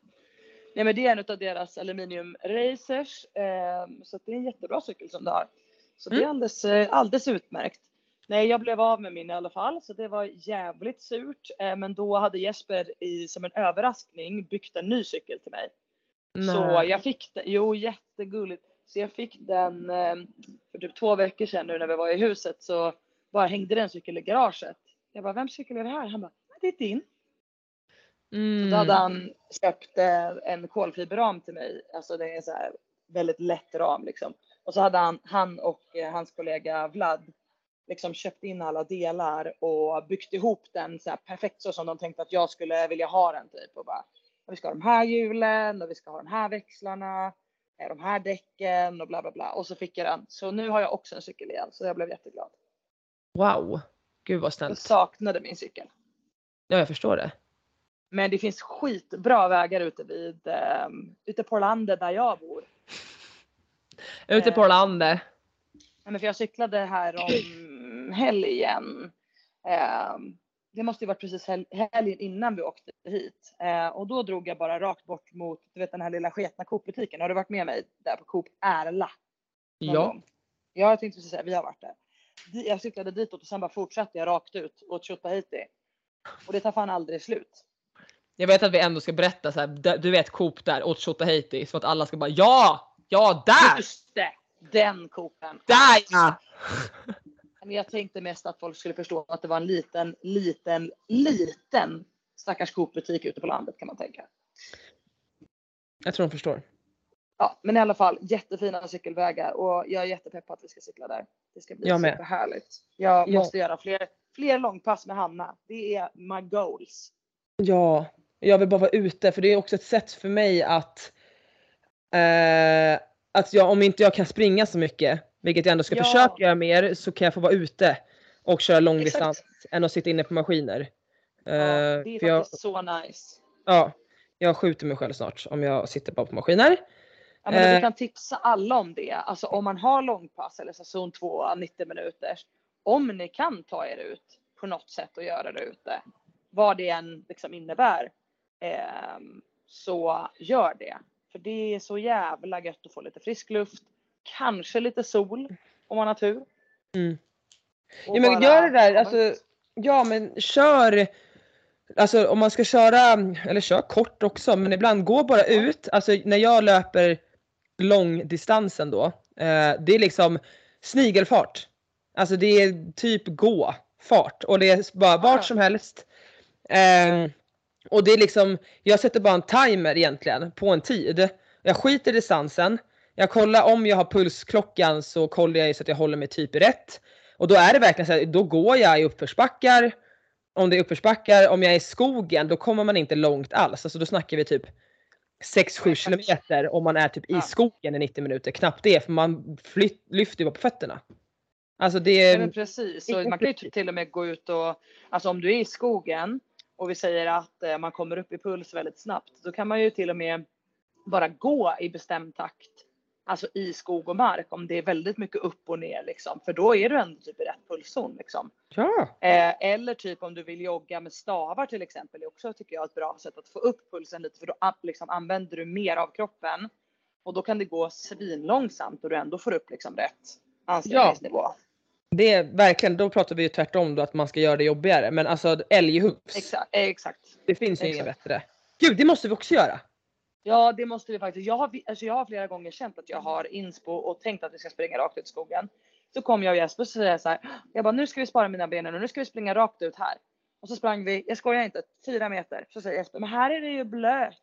Nej men det är en av deras aluminium racers. Eh, så det är en jättebra cykel som du har. Så det är Mm. alldeles, eh, alldeles utmärkt. Nej jag blev av med min i alla fall så det var jävligt surt. Eh, men då hade Jesper i, som en överraskning byggt en ny cykel till mig. Så Nej. jag fick den, jo jättegulligt. Så jag fick den eh, för typ två veckor sedan nu när vi var i huset så bara hängde den cykel i garaget. Jag bara, vems cykel är det här? Han bara, det är din. Mm. Då hade han köpt eh, en kolfiberram till mig. Alltså det är så här väldigt lätt ram liksom. Och så hade han, han och eh, hans kollega Vlad liksom köpt in alla delar och byggt ihop den så här perfekt så som de tänkte att jag skulle vilja ha den typ. Och bara, vi ska ha de här hjulen och vi ska ha de här växlarna, eh, de här däcken och bla bla bla. Och så fick jag den. Så nu har jag också en cykel igen så jag blev jätteglad. Wow. Gud vad Jag snällt. saknade min cykel. Ja jag förstår det. Men det finns skitbra vägar ute vid, eh, ute på landet där jag bor. Ute på Eh. landet. Nej, men för jag cyklade här om helgen. Eh, det måste ju varit precis hel helgen innan vi åkte hit. Eh, och då drog jag bara rakt bort mot du vet, den här lilla sketna Coop-butiken. Har du varit med mig där på Coop Ärla? Ja. gång? Ja, jag tänkte precis säga, vi har varit där. Jag cyklade ditåt och sen bara fortsatte jag rakt ut åt Tjotahejti. Och det tar fan aldrig slut. Jag vet att vi ändå ska berätta så här, du vet Coop där åt Tjotahejti så att alla ska bara ja, ja där, Just det! Den kopen. där ja. Men jag tänkte mest att folk skulle förstå att det var en liten, liten, liten stackars Coop-butik ute på landet kan man tänka. Jag tror de förstår. Ja, men i alla fall jättefina cykelvägar och jag är jättepepp på att vi ska cykla där. Det ska bli Jag superhärligt. Jag Ja. måste göra fler, fler långpass med Hanna. Det är my goals. Ja, jag vill bara vara ute för det är också ett sätt för mig att eh, att jag, om inte jag kan springa så mycket, vilket jag ändå ska Ja. försöka göra mer, så kan jag få vara ute och köra långdistans än att sitta inne på maskiner. Eh, Ja, det är för jag, faktiskt så nice. ja, jag skjuter mig själv snart om jag sitter bara på maskiner. Ja, men Eh. Du kan tipsa alla om det. Alltså om man har långpass eller så zon 2, 90 minuter. Om ni kan ta er ut på något sätt och göra det ute. Vad det än liksom innebär. Ehm, så gör det. För det är så jävla gött att få lite frisk luft. Kanske lite sol om man har tur. Mm. Ja men bara gör det där, alltså, ja men kör, alltså om man ska köra, eller kör kort också, men ibland gå bara ut, alltså när jag löper långdistansen då, eh, det är liksom snigelfart. Alltså det är typ gå fart och det är bara vart som helst. Eh, och det är liksom, jag sätter bara en timer egentligen på en tid. Jag skiter i distansen. Jag kollar om jag har pulsklockan så kollar jag så att jag håller mig typ rätt. Och då är det verkligen så här, då går jag i uppförsbackar. Om det är uppförsbackar, om jag är i skogen då kommer man inte långt alls. Alltså då snackar vi typ 6-7 kilometer om man är typ i Ja. skogen i 90 minuter. Knappt det för man flytt, lyfter ju bara på fötterna. Alltså det Ja, är, men precis. Så man kan ju till och med gå ut och, alltså om du är i skogen och vi säger att eh, man kommer upp i puls väldigt snabbt, då kan man ju till och med bara gå i bestämd takt. Alltså i skog och mark om det är väldigt mycket upp och ner liksom. För då är du ändå typ i rätt pulszon liksom. ja. Eh, eller typ om du vill jogga med stavar till exempel. är också tycker jag ett bra sätt att få upp pulsen lite för då liksom, använder du mer av kroppen. Och då kan det gå svinlångsamt och du ändå får upp liksom rätt ansträngningsnivå. Det är verkligen, då pratar vi ju tvärtom då att man ska göra det jobbigare. Men alltså älghufs, Exakt, eh, exakt. det finns ju inget bättre. Gud det måste vi också göra. Ja, det måste vi faktiskt. Jag har, alltså jag har flera gånger känt att jag har inspo och tänkt att vi ska springa rakt ut i skogen. Så kom jag och Jesper och säger jag så här. Jag bara, nu ska vi spara mina ben och nu ska vi springa rakt ut här. Och så sprang vi, jag skojar inte, fyra meter. Så säger Jesper, men här är det ju blöt.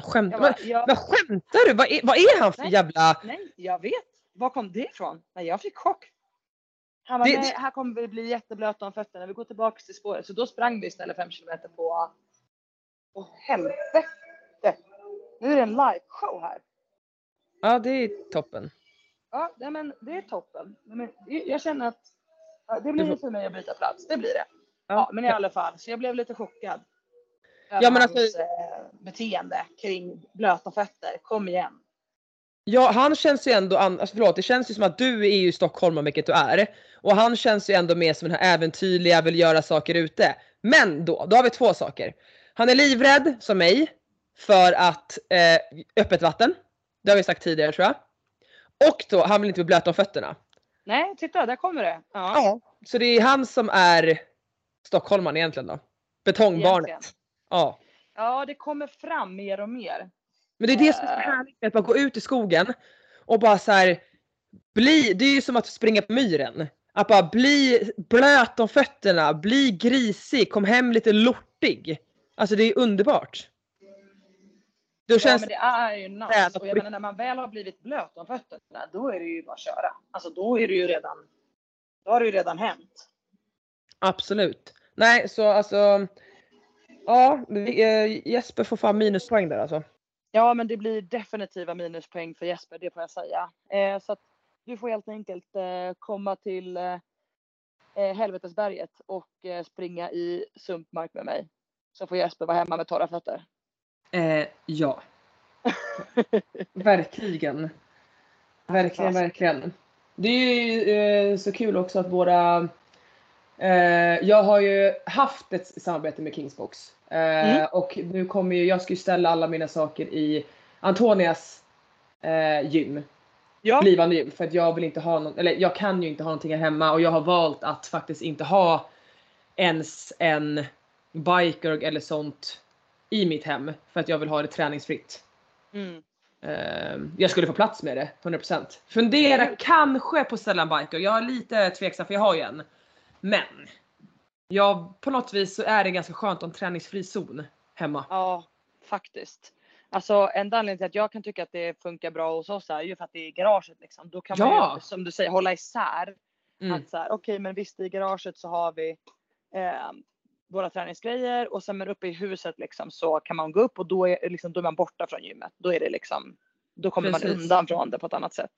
Skämt, Jag bara, ja, vad skämtar du? Vad är, vad är han för Nej. jävla... nej, jag vet. Var kom det ifrån? Nej, jag fick chock. Han bara, Det- nej, här kommer vi bli jätteblöta om fötterna. Vi går tillbaka till spåret. Så då sprang vi istället fem kilometer på... Åh helvete! Nu är det en liveshow här. Ja det är toppen. Ja, nej, men det är toppen. Men jag känner att ja, det blir för mig att byta plats. Det blir det. Ja, men i alla fall, så jag blev lite chockad. Ja, men hans alltså- eh, beteende kring blöta fötter. Kom igen. Ja han känns ju ändå, alltså förlåt det känns ju som att du är ju stockholmare vilket du är. Och han känns ju ändå mer som den här äventyrliga, vill göra saker ute. Men då, då har vi två saker. Han är livrädd som mig för att eh, öppet vatten. Det har vi sagt tidigare tror jag. Och då, han vill inte bli blöt om fötterna. Nej, titta där kommer det. Ja, Ja. Så det är han som är stockholmaren egentligen då. Betongbarnet. Egentligen. Ja. ja, det kommer fram mer och mer. Men det är det som är så Eh. härligt med att bara gå ut i skogen och bara så här bli, det är ju som att springa på myren. Att bara bli blöt om fötterna, bli grisig, kom hem lite lortig. Alltså det är underbart. Då Ja, känns men det är ju nice. Och jag menar när man väl har blivit blöt om fötterna, då är det ju bara att köra. Alltså då är det ju redan, då har det ju redan hänt. absolut. Nej så alltså, ja Jesper får fan minuspoäng där alltså. Ja, men det blir definitiva minuspoäng för Jesper, det får jag säga. Eh, så att du får helt enkelt eh, komma till eh, eh, Helvetesberget och eh, springa i sumpmark med mig. Så får Jesper vara hemma med torra fötter. Eh, ja. verkligen. Verkligen, verkligen. Det är ju eh, så kul också att våra... Eh, jag har ju haft ett samarbete med Kingsbox. Eh, Mm. Och nu kommer ju, jag ska ju ställa alla mina saker i Antonias eh, gym. Ja. blivande gym för att jag vill inte ha någon, eller jag kan ju inte ha någonting här hemma och jag har valt att faktiskt inte ha ens en biker eller sånt i mitt hem för att jag vill ha det träningsfritt. Mm. Ehm, jag skulle få plats med det 100%. Fundera kanske på att ställa en biker. Jag är lite tveksam för jag har ju en. Men jag, på något vis så är det ganska skönt en träningsfri zon hemma. Ja, faktiskt. Alltså enda anledningen till att jag kan tycka att det funkar bra hos oss är ju för att det är i garaget liksom. Då kan Ja. man ju, som du säger, hålla isär. Mm. Att så här, okej men visst i garaget så har vi eh, våra träningsgrejer och sen men uppe i huset liksom så kan man gå upp och då är, liksom, då är man borta från gymmet. Då är det liksom, då kommer man Precis. undan från det på ett annat sätt.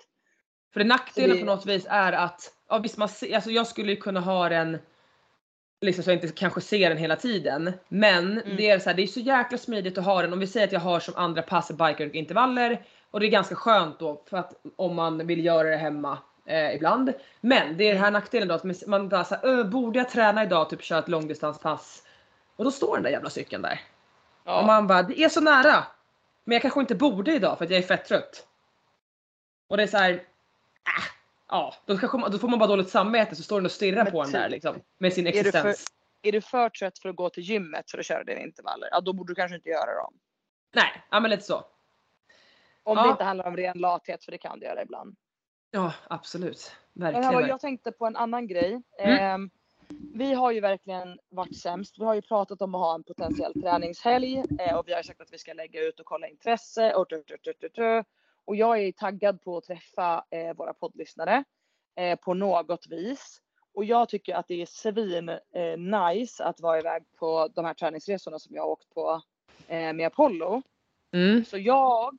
För det nackdelen Så det- på något vis är att, ja visst man ser, alltså jag skulle ju kunna ha den liksom så jag inte kanske ser den hela tiden. Men Mm. det är så här, det är så jäkla smidigt att ha den. Om vi säger att jag har som andra pass biker och intervaller och det är ganska skönt då för att om man vill göra det hemma eh, ibland. Men det är den här nackdelen då att man bara såhär, "Ö, borde jag träna idag typ köra ett långdistanspass? Och då står den där jävla cykeln där. Och Ja. man bara, det är så nära. Men jag kanske inte borde idag för att jag är fett trött. Och det är så här, äh, ja, då, kanske då får man bara dåligt samvete så står den och stirrar Men på den där typ. liksom. Med sin Är du för- existens. Är du för trött för att gå till gymmet för att köra dina intervaller, ja då borde du kanske inte göra dem. Nej, ja men lite så. Om Ja. det inte handlar om ren lathet, för det kan det göra ibland. Ja absolut. Men här Verkligen. var, jag tänkte på en annan grej. Mm. Ehm, vi har ju verkligen varit sämst. Vi har ju pratat om att ha en potentiell träningshelg eh, och vi har sagt att vi ska lägga ut och kolla intresse och, tu, tu, tu. Och jag är taggad på att träffa eh, våra poddlyssnare eh, på något vis. Och jag tycker att det är svin eh, nice att vara iväg på de här träningsresorna som jag har åkt på eh, med Apollo. Mm. Så jag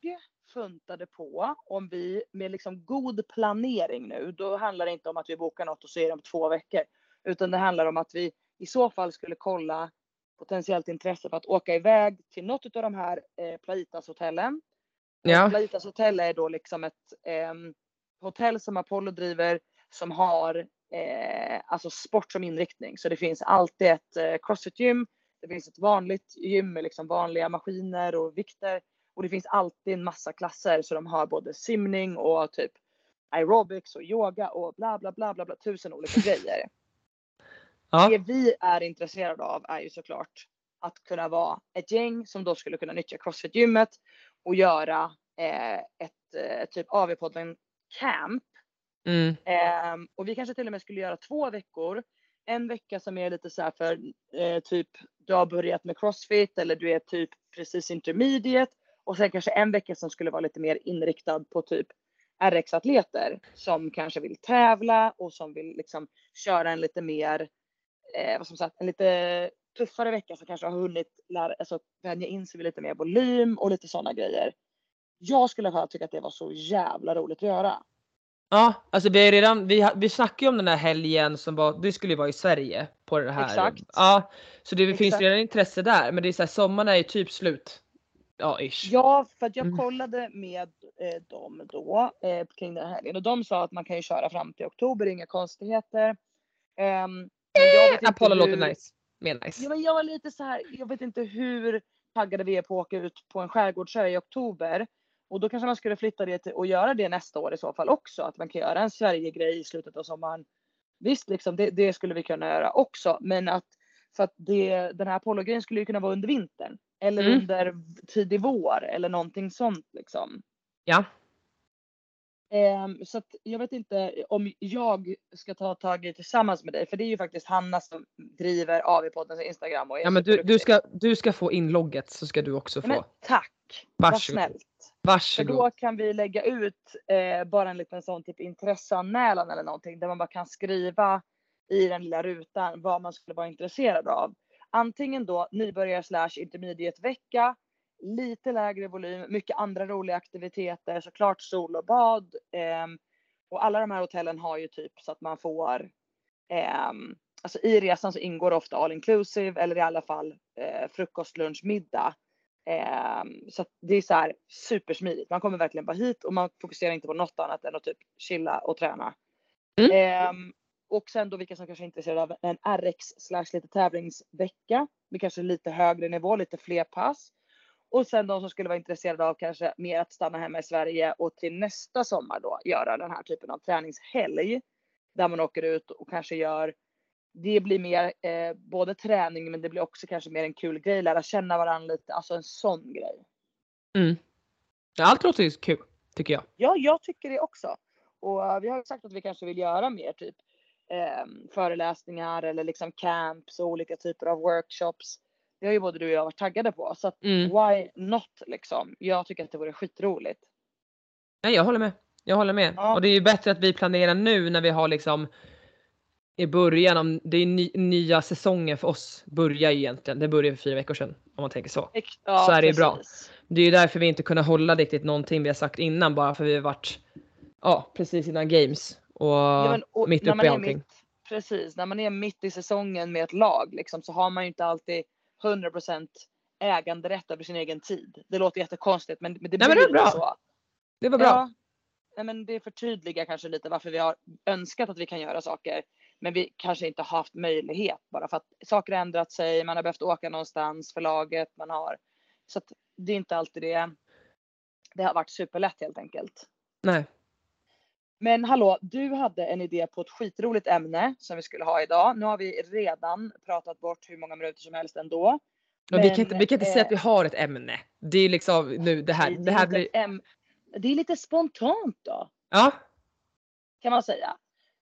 funtade på om vi med liksom god planering nu, då handlar det inte om att vi bokar något och så är det om två veckor. Utan det handlar om att vi i så fall skulle kolla potentiellt intresse för att åka iväg till något av de här eh, Plaitas hotellen. Ja. Plaitas hotell är då liksom ett ehm, hotell som Apollo driver som har eh, alltså sport som inriktning. Så det finns alltid ett eh, crossfit-gym. Det finns ett vanligt gym med liksom vanliga maskiner och vikter. Och det finns alltid en massa klasser så de har både simning och typ aerobics och yoga och bla bla bla bla, bla tusen olika grejer. Ja. Det vi är intresserade av är ju såklart att kunna vara ett gäng som då skulle kunna nyttja Crossfit-gymmet och göra eh, ett eh, typ AV-podden camp. Mm. Ehm, och vi kanske till och med skulle göra två veckor. En vecka som är lite så här för eh, typ du har börjat med Crossfit eller du är typ precis intermediate. Och sen kanske en vecka som skulle vara lite mer inriktad på typ RX-atleter som kanske vill tävla och som vill liksom köra en lite mer, eh, vad som sagt, en lite tuffare vecka som kanske har hunnit lära, alltså vänja in sig vid lite mer volym och lite sådana grejer. Jag skulle fall tycka att det var så jävla roligt att göra. Ja, alltså vi är redan, vi, ha- vi snackade ju om den här helgen som var, det skulle ju vara i Sverige på det här. Exakt. Ja, så det finns Exakt. redan intresse där men det är så här, sommaren är ju typ slut. Ja, ish. Ja, för att jag Mm. kollade med eh, dem då eh, kring den här helgen och de sa att man kan ju köra fram till oktober, inga konstigheter. Jag vet inte Apollo hur- låter nice. Mer nice. Ja, men jag var lite så här, jag vet inte hur taggade vi är på att åka ut på en skärgårdsö i oktober. Och då kanske man skulle flytta det till, och göra det nästa år i så fall också. Att man kan göra en Sverigegrej i slutet av sommaren. Visst, liksom, det, det skulle vi kunna göra också. Men att, för att det, den här Apollo-grejen skulle ju kunna vara under vintern. Eller Mm. under tidig vår eller någonting sånt liksom. Ja. Ehm, så att jag vet inte om jag ska ta tag i tillsammans med dig. För det är ju faktiskt Hanna som driver AV-poddens Instagram. Och Ja men du, du, ska, du ska få inlogget så ska du också Ja, få. men tack! Vad Varsågod. snällt. För Varsågod. då kan vi lägga ut eh, bara en liten sån typ intresseanmälan eller någonting där man bara kan skriva i den lilla rutan vad man skulle vara intresserad av. Antingen då nybörjar slash intermediate vecka, lite lägre volym, mycket andra roliga aktiviteter, såklart sol och bad. ehm, och alla de här hotellen har ju typ så att man får ehm, Alltså i resan så ingår ofta all inclusive eller i alla fall eh, frukost, lunch, middag. Ehm, så det är så här supersmidigt. Man kommer verkligen bara hit och man fokuserar inte på något annat än att typ chilla och träna. Mm. Ehm, och sen då vilka som kanske är intresserade av en RX slash lite tävlingsvecka. Med kanske lite högre nivå, lite fler pass. Och sen de som skulle vara intresserade av kanske mer att stanna hemma i Sverige och till nästa sommar då göra den här typen av träningshelg. Där man åker ut och kanske gör det blir mer eh, både träning men det blir också kanske mer en kul grej, lära känna varandra lite, alltså en sån grej. Mm. Allt låter ju kul tycker jag. Ja, jag tycker det också. Och uh, vi har sagt att vi kanske vill göra mer typ eh, föreläsningar eller liksom camps och olika typer av workshops. Det har ju både du och jag varit taggade på så att Mm. why not liksom? Jag tycker att det vore skitroligt. Nej, jag håller med. Jag håller med. Ja. Och det är ju bättre att vi planerar nu när vi har liksom i början av, det är ny, nya säsongen för oss börjar ju egentligen. Det började för fyra veckor sedan om man tänker så. Ja, Så är det ju bra. Det är ju därför vi inte kunde hålla riktigt någonting vi har sagt innan bara för vi har varit ja, precis innan games och, Ja, men, och mitt uppe i allting. Mitt, precis, när man är mitt i säsongen med ett lag liksom, så har man ju inte alltid 100% äganderätt över sin egen tid. Det låter jättekonstigt men, men det Nej, blir men det bra. så. Det var bra. Ja, nej, men det förtydligar kanske lite varför vi har önskat att vi kan göra saker. Men vi kanske inte har haft möjlighet bara för att saker har ändrat sig. Man har behövt åka någonstans för laget. Man har, så att det är inte alltid det. Det har varit superlätt helt enkelt. Nej. Men hallå, du hade en idé på ett skitroligt ämne som vi skulle ha idag. Nu har vi redan pratat bort hur många minuter som helst ändå. Men vi kan inte, vi kan inte säga eh, att vi har ett ämne. Det är liksom nu det här. Det är här blir, äm- det är lite spontant då. ja. kan man säga.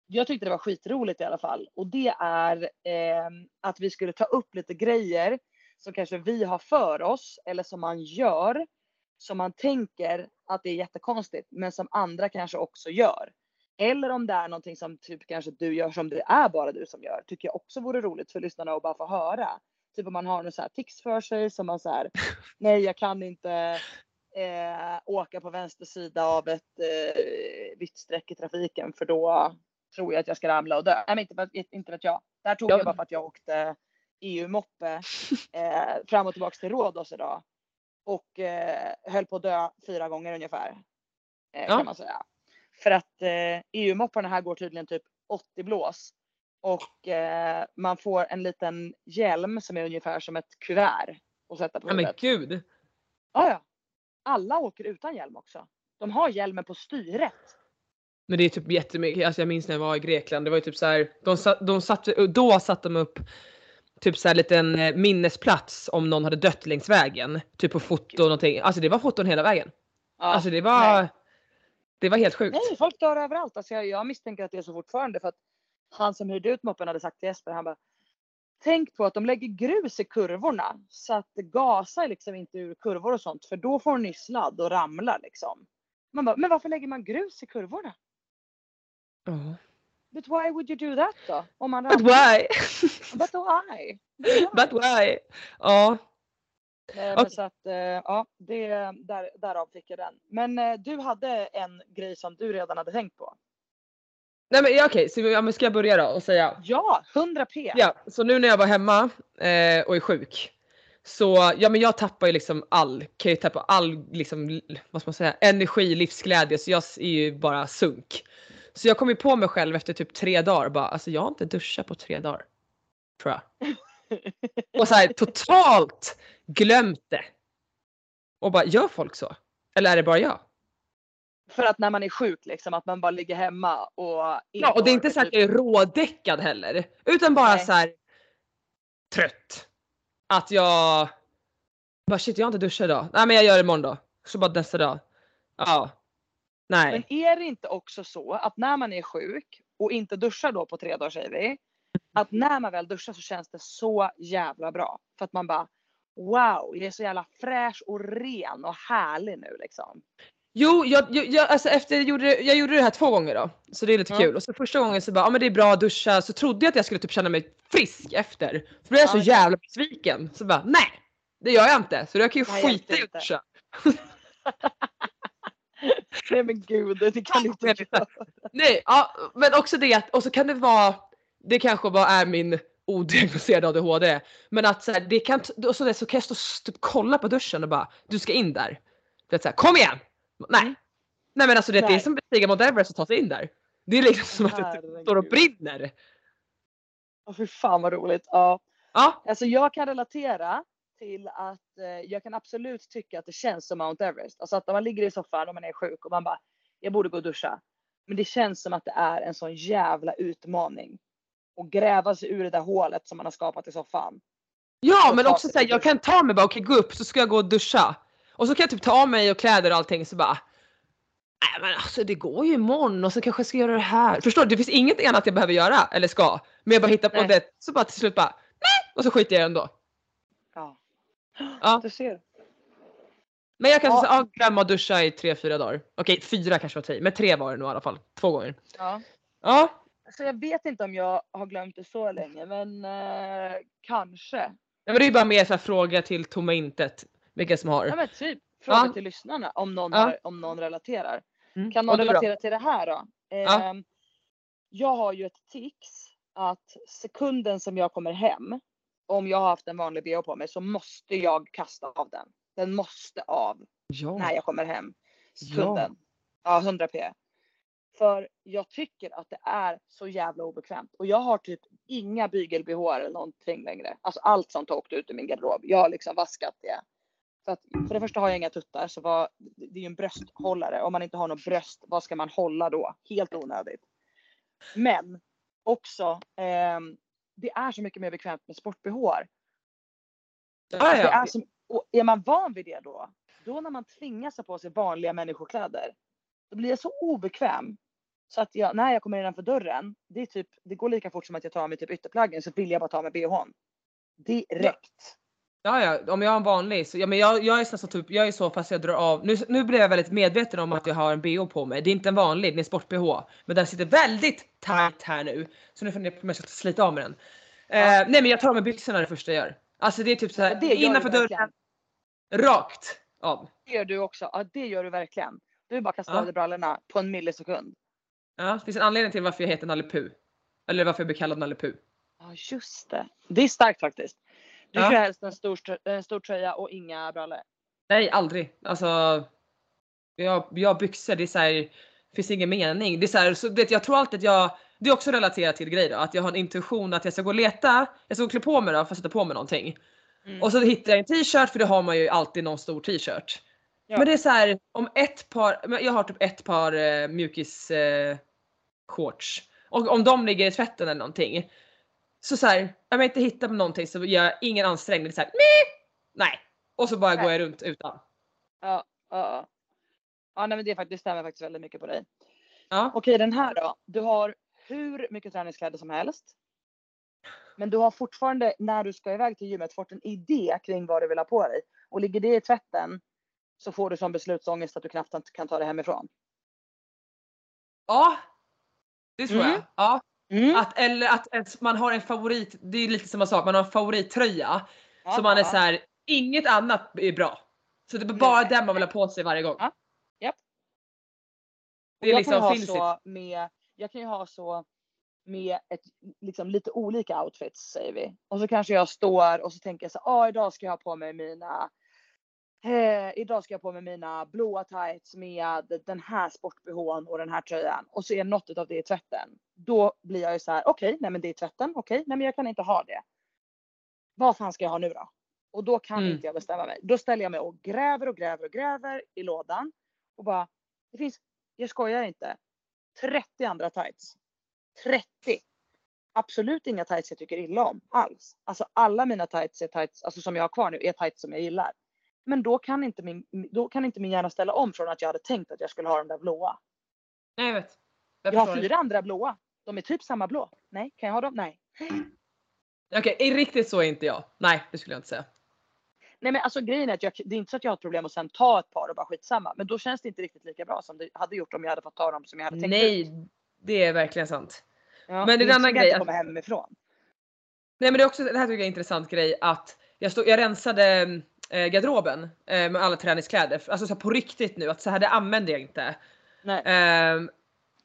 Jag tyckte det var skitroligt i alla fall och det är eh, att vi skulle ta upp lite grejer som kanske vi har för oss eller som man gör som man tänker att det är jättekonstigt men som andra kanske också gör. Eller om det är någonting som typ kanske du gör som det är bara du som gör tycker jag också vore roligt för lyssnarna att bara få höra. Typ om man har något så här tics för sig som man så här, nej jag kan inte eh, åka på vänster sida av ett eh, vitt streck i trafiken för då tror jag att jag ska ramla och dö. Nej men inte, inte vet jag. Det här tog Ja. jag bara för att jag åkte EU-moppe eh, fram och tillbaks till Rhodos idag. Och eh, höll på att dö fyra gånger ungefär. Eh, Ja. Kan man säga. För att eh, EU-mopparna här går tydligen typ 80 blås. Och eh, man får en liten hjälm som är ungefär som ett kuvert. att sätta på ja men gud. Ja, ja. Alla åker utan hjälm också. De har hjälmen på styret. Men det är typ jättemycket, alltså jag minns när jag var i Grekland, det var ju typ så här, de, sa- de satte, då satte de upp typ så här liten eh, minnesplats om någon hade dött längs vägen. Typ på foto och någonting. Alltså det var foton hela vägen. Ja, Alltså det var, nej. det var helt sjukt. Nej, folk dör överallt. Alltså jag, jag misstänker att det är så fortfarande för att han som hyrde ut moppen hade sagt till Jesper, han bara Tänk på att de lägger grus i kurvorna så att det gasar liksom inte ur kurvor och sånt för då får ni sladd och ramlar liksom. Man bara, men varför lägger man grus i kurvorna? Ja. But why would you do that då? Om man But why? But why? But why? Ja. Eh, Okej. Så att, eh, ja, det, där, därav fick jag den. Men eh, du hade en grej som du redan hade tänkt på. Nej men ja, okej, så ja, men ska jag börja då och säga? Ja, 100 p. Ja, så nu när jag var hemma eh, och är sjuk. Så ja men jag tappar ju liksom all, kan ju tappa all liksom, vad ska man säga, energi, livsglädje så jag är ju bara sunk. Så jag kom ju på mig själv efter typ tre dagar bara, alltså jag har inte duschat på tre dagar. Tror jag. Och så här totalt glömt det. Och bara, gör folk så? Eller är det bara jag? För att när man är sjuk liksom, att man bara ligger hemma och Ja och det är inte så att typ- jag är rådäckad heller. Utan bara Nej. så här trött. Att jag bara shit jag har inte duschat idag. Nej men jag gör det imorgon då. Så bara nästa dag. Ja. Nej. Men är det inte också så att när man är sjuk och inte duschar då på tre dagar säger vi. Att när man väl duschar så känns det så jävla bra. För att man bara wow, jag är så jävla fräsch och ren och härlig nu liksom. Jo, jag, jag, jag, alltså efter jag gjorde, jag gjorde det här två gånger då. Så det är lite Ja. kul. Och så första gången så bara, ja men det är bra att duscha. Så trodde jag att jag skulle typ känna mig frisk efter. För då är jag Ja, så jävla besviken. Så bara, nej! Det gör jag inte. Så jag kan ju Nej, skita i att duscha. Nej men gud, det kan du inte vet göra. Nej, ja, men också det att, och så kan det vara, det kanske bara är min odiagnostiserade ADHD. Men att så här, det kan, och så, där, så kan jag stå typ kolla på duschen och bara, du ska in där. Det är så här, kom igen! Nej. Mm. Nej men alltså det, det är som att bestiga Mount Everest och ta sig in där. Det är liksom som att det typ står och brinner. Åh fy fan vad roligt. Ja. Ja, Alltså jag kan relatera till att eh, jag kan absolut tycka att det känns som Mount Everest. Alltså att man ligger i soffan och man är sjuk och man bara, jag borde gå och duscha. Men det känns som att det är en sån jävla utmaning. Och gräva sig ur det där hålet som man har skapat i soffan. Ja men också såhär, jag kan ta mig bara, okej gå upp så ska jag gå och duscha. Och så kan jag typ ta av mig och kläder och allting så bara Nej men alltså det går ju imorgon och så kanske jag ska göra det här. Förstår du? Det finns inget annat jag behöver göra eller ska. Men jag bara hittar på Nej. det så bara till slut bara nej och så skiter jag ändå. Ja. Du ser. Men jag kan Ja. glömma att duscha i tre, fyra dagar. Okej fyra kanske var tid men tre var det nog i alla fall. Två gånger. Ja. Ja. Så jag vet inte om jag har glömt det så länge, men eh, kanske. Ja, men det är ju bara mer så här fråga till tomma intet. Vilka som har. Ja men typ fråga Ja. till lyssnarna om någon, Ja. har, om någon relaterar. Mm. Kan någon du då? relatera till det här då? Ja. Ehm, Jag har ju ett tics att sekunden som jag kommer hem, om jag har haft en vanlig bh på mig så måste jag kasta av den. Den måste av Ja. när jag kommer hem. Sekunden. Ja, 100 p. För jag tycker att det är så jävla obekvämt. Och jag har typ inga bygel-bh eller någonting längre. Alltså allt sånt har åkt ut ur min garderob. Jag har liksom vaskat det. För, att, för det första har jag inga tuttar så vad, det är ju en brösthållare. Om man inte har något bröst, vad ska man hålla då? Helt onödigt. Men också, ehm, det är så mycket mer bekvämt med sport-bh. Ja, Det ja. är, är man van vid det då, då när man tvingas ha på sig vanliga människokläder, då blir jag så obekväm. Så att jag, när jag kommer innanför dörren, det, är typ, det går lika fort som att jag tar av mig typ ytterplaggen så vill jag bara ta med bhn. Direkt. Ja, ja, om jag har en vanlig så, ja men jag, jag är så, typ, jag är så fast jag drar av, nu, nu blir jag väldigt medveten om att jag har en bh på mig. Det är inte en vanlig, det är en sport-bh. Men den sitter väldigt tight här nu. Så nu funderar jag på om jag ska slita av med den. Ja. Eh, nej men jag tar av mig byxorna det första jag gör. Alltså det är typ så här, Ja, det gör du innanför dörren, rakt av. Det gör du också. Ja det gör du verkligen. Du bara kastar Ja. av dig brallorna på en millisekund. Ja, det finns en anledning till varför jag heter Nalle Puh. Eller varför jag blir kallad Nalle Puh. Ja just det. Det är starkt faktiskt. Du Ja. kör helst en stor, en stor tröja och inga brallor. Nej, aldrig. Alltså, jag, jag har byxor, det är så här, finns ingen mening. Det är så här, så, det, jag tror alltid att jag, det är också relaterat till grej då, att jag har en intuition att jag ska gå och leta, jag ska gå och klä på mig då för att sätta på mig någonting. Mm. Och så hittar jag en t-shirt för det har man ju alltid någon stor t-shirt. Ja. Men det är så här, om ett par, jag har typ ett par eh, mjukis eh, shorts. Och om de ligger i tvätten eller någonting. Så så här, om jag inte hittar på någonting så gör jag ingen ansträngning. Så här, nej. Och så bara Nej. går jag runt utan. Ja, ja, ja. Nej, men det, är faktiskt, stämmer faktiskt väldigt mycket på dig. Ja. Okej, den här då. Du har hur mycket träningskläder som helst. Men du har fortfarande, när du ska iväg till gymmet, fått en idé kring vad du vill ha på dig. Och ligger det i tvätten så får du som beslutsångest att du knappt kan ta det hemifrån. Ja. Det tror Mm. jag. Ja. Mm. Att, eller att, att man har en favorit, det är lite samma sak, man har en favorittröja. Ja, så man är så här, inget annat är bra. Så det är bara Nej. den man vill ha på sig varje gång. Ja. Det är jag liksom finns så med, jag kan ju ha så med ett, liksom lite olika outfits säger vi. Och så kanske jag står och så tänker jag så ah idag ska jag ha på mig mina eh, idag ska jag på mig mina blåa tights med den här sport-bhn och den här tröjan. Och så är något av det i tvätten. Då blir jag ju så här, okej, nej men det är tvätten, okej, nej men jag kan inte ha det. Vad fan ska jag ha nu då? Och då kan Mm. inte jag bestämma mig. Då ställer jag mig och gräver och gräver och gräver i lådan. Och bara, det finns, jag skojar inte, 30 andra tights. 30. Absolut inga tights jag tycker illa om alls. Alltså alla mina tights är tights, alltså som jag har kvar nu, är tights som jag gillar. Men då kan inte min, då kan inte min hjärna ställa om från att jag hade tänkt att jag skulle ha de där blåa. Nej jag vet. Jag, Jag har fyra andra blåa. De är typ samma blå. Nej, kan jag ha dem? Nej. Okej, riktigt så är inte jag. Nej, det skulle jag inte säga. Nej men alltså grejen är att jag, det är inte så att jag har problem att sen ta ett par och bara skitsamma. Men då känns det inte riktigt lika bra som det hade gjort om jag hade fått ta dem som jag hade tänkt ut. Nej, det är verkligen sant. Ja, men det är en annan grej att- komma hemifrån. Nej men det är också, det här tycker jag är en intressant grej att jag, stod, jag rensade eh, garderoben eh, med alla träningskläder. Alltså så på riktigt nu att så här det använder jag inte. Nej. Ehm,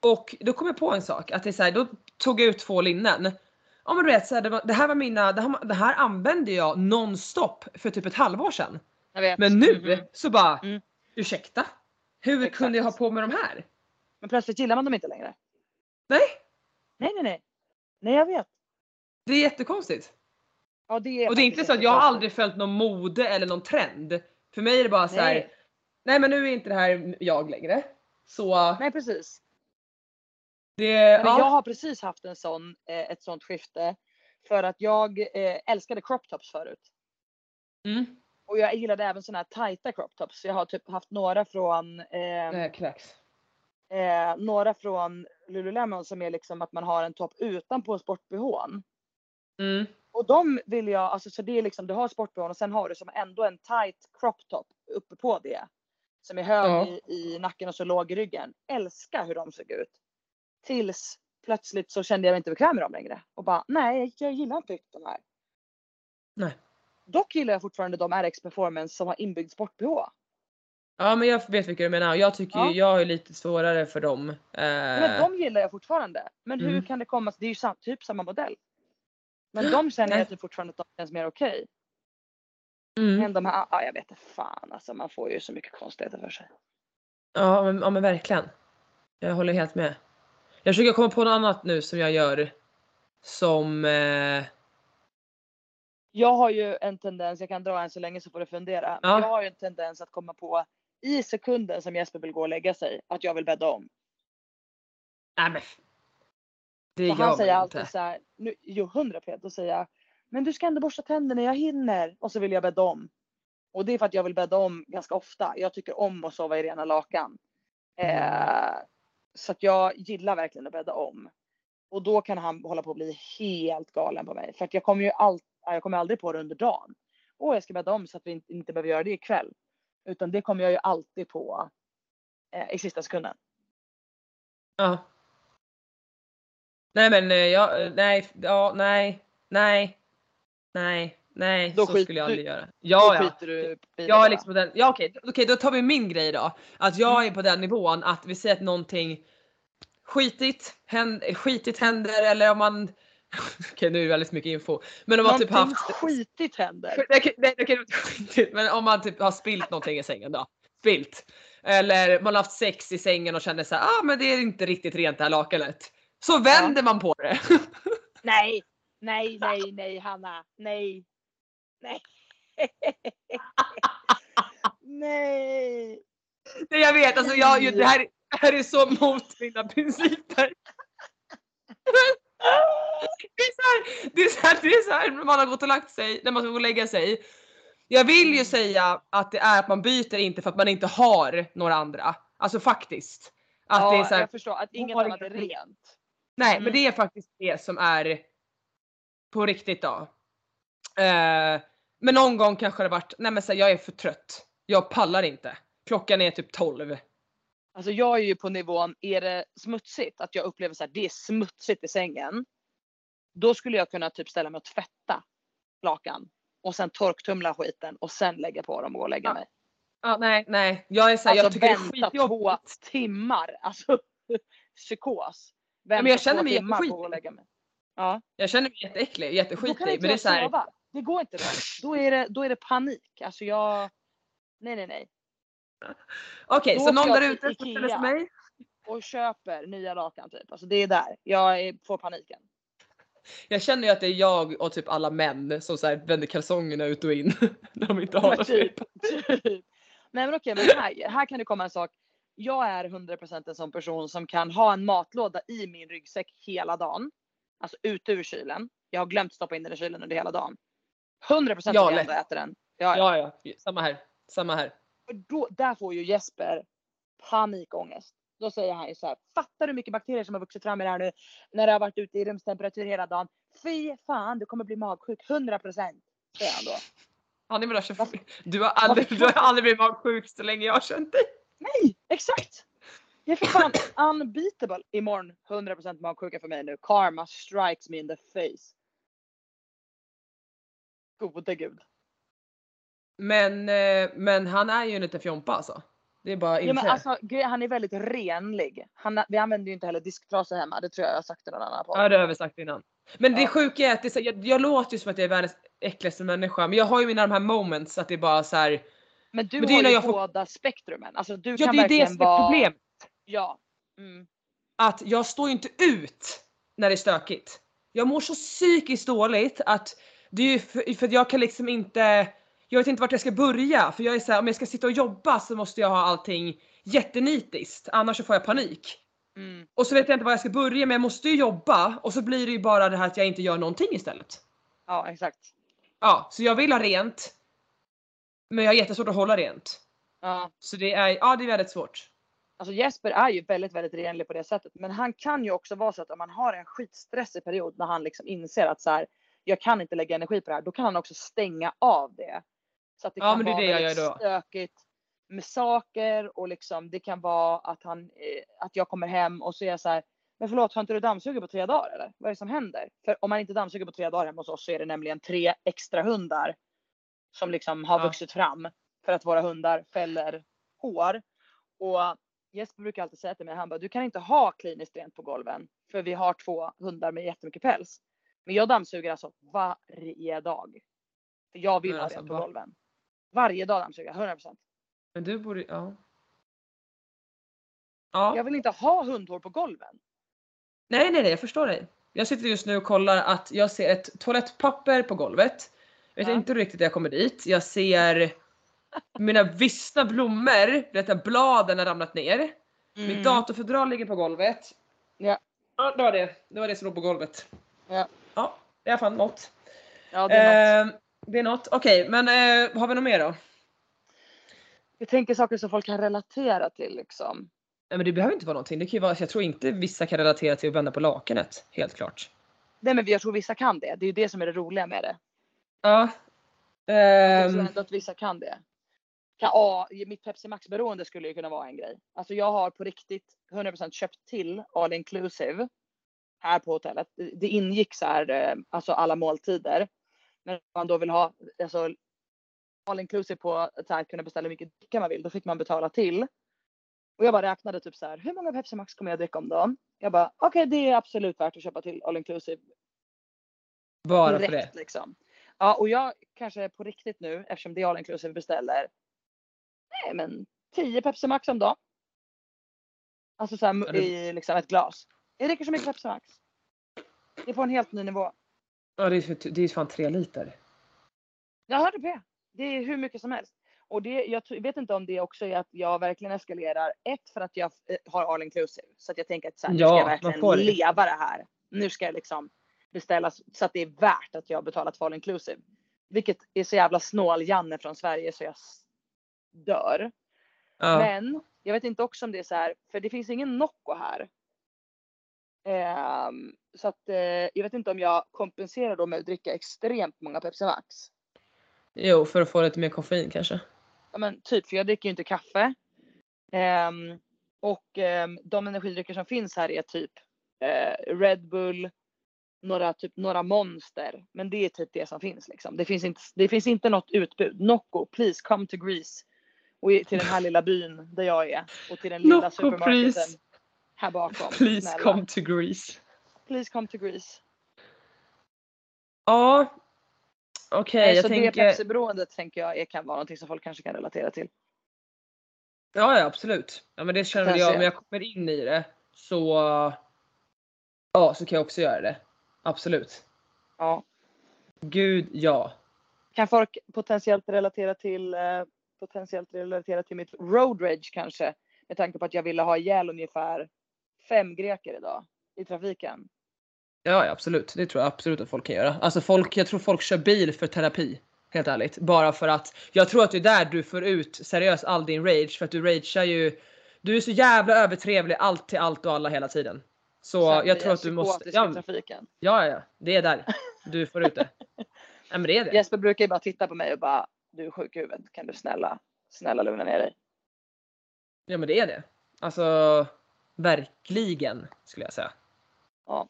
och då kom jag på en sak att det är så här, då tog jag ut två linnen. Ja men du vet, så här, det, var, det här var mina, det här, det här använde jag nonstop för typ ett halvår sedan. Men nu Mhm. så bara, Mm. ursäkta? Hur Exakt. kunde jag ha på mig de här? Men plötsligt gillar man dem inte längre. Nej, Nej nej nej. Nej jag vet. det är jättekonstigt. Ja, det är Och det är inte så att jag har aldrig följt någon mode eller någon trend. För mig är det bara så här. Nej. Nej men nu är inte det här jag längre. Så Nej precis. Det, Men ja. jag har precis haft en sån, eh, ett sånt skifte. För att jag eh, älskade crop tops förut. Mm. Och jag gillade även såna här tajta crop tops. Jag har typ haft några från eh, Nej, kräks. eh, några från Lululemon som är liksom att man har en topp utanpå sport-bhn. Mm. Och de vill jag, alltså så det är liksom du har sport-bhn och sen har du som ändå en tight crop top uppe på det. Som är hög Ja. i, i nacken och så låg i ryggen. Älskar hur de såg ut. Tills plötsligt så kände jag mig inte bekväm med dem längre. Och bara nej, jag gillar inte riktigt de här. Nej. Dock gillar jag fortfarande de RX Performance som har inbyggd sport-bh. Ja men jag vet vilka du menar. Jag tycker Ja. ju, jag är lite svårare för dem. Eh, Men de gillar jag fortfarande. Men hur Mm. kan det komma? Det är ju sam, typ samma modell. Men de känner jag typ fortfarande att de känns mer okej. mm. Men de här, ja jag vet inte fan alltså man får ju så mycket konstigheter för sig. ja, men, ja men verkligen. Jag håller helt med. Jag försöker komma på något annat nu som jag gör. Som... Eh, Jag har ju en tendens, jag kan dra en så länge så får du fundera. Men Ja. Jag har ju en tendens att komma på i sekunden som Jesper vill gå och lägga sig att jag vill bädda om. nej men. Det Så han säger alltid inte. så här, nu, jo 100 Då säger jag, men du ska ändå borsta tänderna, jag hinner. Och så vill jag bädda om. Och det är för att jag vill bädda om ganska ofta. Jag tycker om att sova i rena lakan. Eh, så att jag gillar verkligen att bädda om. Och då kan han hålla på att bli helt galen på mig. För att jag kommer ju all, jag kommer aldrig på det under dagen. Åh, jag ska bädda om så att vi inte, inte behöver göra det ikväll. Utan det kommer jag ju alltid på eh, i sista sekunden. Ja. Nej men eh, jag, eh, nej, ja, nej, nej, nej, nej, Då så skit- skulle jag du- aldrig göra. Då Ja, ja. skiter du i Jag är liksom på den, ja okej, okej då tar vi min grej då. Att jag Mm. är på den nivån att vi säger att någonting skitigt, händer, skitigt händer eller om man Okej nu är det väldigt mycket info. Men om man typ Någonting haft skitigt händer. Nej, nej, inte skitigt, men om man typ har spilt någonting i sängen då. Spilt. Eller man har haft sex i sängen och känner så här, ah men det är inte riktigt rent det här lakanet. Så vänder man på det. Nej, nej, nej, nej Hanna. Nej. Nej. nej. Nej, jag vet, alltså jag, det, här, det här är så mot mina principer. Det är, så här, det, är så här, det är så här när man har gått och lagt sig, när man ska gå och lägga sig. Jag vill ju säga att det är att man byter inte för att man inte har några andra. Alltså faktiskt. Att ja, det är så här, jag förstår att inget har annat är ingenting. rent. Nej Mm. men det är faktiskt det som är på riktigt då. Eh, men någon gång kanske det varit, nej men så här, jag är för trött. Jag pallar inte. Klockan är typ 12. Alltså jag är ju på nivån, är det smutsigt, att jag upplever så här, det är smutsigt i sängen. Då skulle jag kunna typ ställa mig och tvätta lakan. Och sen torktumla skiten och sen lägga på dem och gå och lägga Ja, mig. Ja, nej, nej. Jag är så här, jag Alltså tycker det är vänta två skitjobbigt. timmar. Alltså psykos. Vänta men jag känner mig jätteskitig. mig. Ja. Jag känner mig jätteäcklig, Då kan jätteskitig. inte Men det är jag så här, sova. Det går inte då. Då är det, då är det panik. Alltså jag... Nej nej nej. okej Då så någon där ute som sig Ikea. mig. Och köper nya lakan typ. Alltså det är där. Jag är, får paniken. Jag känner ju att det är jag och typ alla män som så här vänder kalsongerna ut och in. när de inte har något. typ, typ. Nej men okej, men här, här kan det komma en sak. Jag är 100% en sån person som kan ha en matlåda i min ryggsäck hela dagen. Alltså ute ur kylen. Jag har glömt stoppa in den i kylen under hela dagen. 100% att Ja, jag lätt. ändå äter den. Ja, ja. Ja, samma här. Samma här. Och Då, där får ju Jesper panikångest. Då säger han ju så här. Fattar du hur mycket bakterier som har vuxit fram i det här nu? När det har varit ute i rumstemperatur hela dagen. Fy fan, du kommer bli magsjuk. 100% säger han då. Han är där Varför- du, har aldrig, du har aldrig blivit magsjuk så länge jag har känt dig. Nej, exakt! Jag är för fan unbeatable. Imorgon 100% magsjuka för mig nu. Karma strikes me in the face. Gode gud. Men, eh, men han är ju en liten fjompa alltså. Det är bara att Ja, men alltså, han är väldigt renlig. Han, vi använder ju inte heller disktrasor hemma. Det tror jag jag har sagt i någon annan podd. Ja det har vi sagt innan. Men det Ja. sjuka är att det, är så- jag, jag låter ju som att jag är världens äckligaste människa men jag har ju mina de här moments att det är bara så här. Men du men det är har när ju jag får- båda spektrumen. Alltså du Ja kan det är verkligen det som är vara... problemet. Ja. Mm. Att jag står ju inte ut när det är stökigt. Jag mår så psykiskt dåligt att det är ju för, för jag kan liksom inte, jag vet inte vart jag ska börja för jag är såhär om jag ska sitta och jobba så måste jag ha allting jättenitiskt annars så får jag panik. Mm. Och så vet jag inte var jag ska börja men jag måste ju jobba och så blir det ju bara det här att jag inte gör någonting istället. Ja exakt. Ja, så jag vill ha rent. Men jag har jättesvårt att hålla rent. Ja. Så det är, ja det är väldigt svårt. Alltså Jesper är ju väldigt, väldigt renlig på det sättet. Men han kan ju också vara så att om man har en skitstressig period när han liksom inser att så här, jag kan inte lägga energi på det här. Då kan han också stänga av det. Så att det Ja, kan det vara det väldigt stökigt med saker och liksom det kan vara att han, eh, att jag kommer hem och så är jag så här, men förlåt har inte du dammsugit på tre dagar eller? Vad är det som händer? För om man inte dammsuger på tre dagar hemma hos oss så är det nämligen tre extra hundar som liksom har Ja. vuxit fram för att våra hundar fäller hår. Och Jesper brukar alltid säga till mig, han bara, du kan inte ha kliniskt rent på golven. För vi har två hundar med jättemycket päls. Men jag dammsuger alltså varje dag. För jag vill ha alltså, rent på va? golven. Varje dag dammsuger jag, 100%. Men du borde, ja. Ja. Jag vill inte ha hundhår på golven. Nej, nej, nej, jag förstår dig. Jag sitter just nu och kollar att jag ser ett toalettpapper på golvet. Jag vet Ja. inte riktigt när jag kommer dit. Jag ser mina vissna blommor, vet jag, bladen har ramlat ner. Mitt datorfodral ligger på golvet. Mm. Ja. Ja, det var det. Det var det som låg på golvet. Ja. Ja, det är fan något. Ja, det är något. Eh, det är något. Okej, men eh, har vi något mer då? Jag tänker saker som folk kan relatera till liksom. Nej men det behöver inte vara någonting. Det kan ju vara, jag tror inte vissa kan relatera till att vända på lakanet. Helt klart. Nej men jag tror vissa kan det. Det är ju det som är det roliga med det. Ja. Jag tror Ehm, ändå att vissa kan det. Kan, ja, mitt Pepsi Max beroende skulle ju kunna vara en grej. Alltså jag har på riktigt 100% köpt till all inclusive här på hotellet. Det- ingick så här, eh, alltså alla måltider. Men om man då vill ha alltså, all inclusive på att kunna beställa hur mycket dricka man vill, då fick man betala till. Och jag bara räknade typ så här, hur många Pepsi Max kommer jag dricka om dagen? Jag bara, okej det är absolut värt att köpa till all inclusive bara för direkt det. liksom. Ja, och jag kanske på riktigt nu, eftersom det är all inclusive beställer, nej men 10 Pepsi Max om dagen. Alltså så här, Ja, det- i liksom ett glas. Det räcker så mycket Pepsi Max. Det är på en helt ny nivå. Ja det är, för, det är fan tre liter. Jag hörde det. Det är hur mycket som helst. Och det, jag vet inte om det också är att jag verkligen eskalerar. Ett för att jag eh, har all inclusive. Så att jag tänker att så här, nu Ja, ska jag verkligen leva det här. Nu ska jag liksom beställa så att det är värt att jag har betalat för all inclusive. Vilket är så jävla snål Janne från Sverige så jag dör. Ja. Men jag vet inte också om det är så här, för det finns ingen Nocco här. Ehm, så att eh, jag vet inte om jag kompenserar då med att dricka extremt många Pepsi Max. Jo för att få lite mer koffein kanske. Ja men typ, för jag dricker ju inte kaffe. Ehm, och ehm, de energidrycker som finns här är typ eh, Red Bull, några, typ, några monster. Men det är typ det som finns liksom. Det finns inte, det finns inte något utbud. Nocco, please come to Greece. Och till den här lilla byn där jag är. Och till den lilla Nocco, supermarketen please. Här bakom. Please Snälla. come to Greece. Please come to Greece. Ja. Okej Nej, jag så det. Pepsi-beroendet tänker jag är, kan vara någonting som folk kanske kan relatera till. Ja ja absolut. Ja men det känner jag om jag kommer in i det så. Ja så kan jag också göra det. Absolut. Ja. Gud ja. Kan folk potentiellt relatera till eh, potentiellt relatera till mitt road rage kanske? Med tanke på att jag ville ha ihjäl ungefär fem greker idag i trafiken. Ja, ja absolut. Det tror jag absolut att folk kan göra. Alltså folk, jag tror folk kör bil för terapi. Helt ärligt. Bara för att jag tror att det är där du får ut seriöst all din rage. För att du ragear ju. Du är så jävla övertrevlig allt till allt och alla hela tiden. Så Sen jag tror att du måste. Ja, trafiken. ja, ja. Det är där du får ut det. Nej men det är det. Jesper brukar ju bara titta på mig och bara du är sjuk i huvudet. Kan du snälla, snälla lugna ner dig. Ja men det är det. Alltså verkligen skulle jag säga. Ja.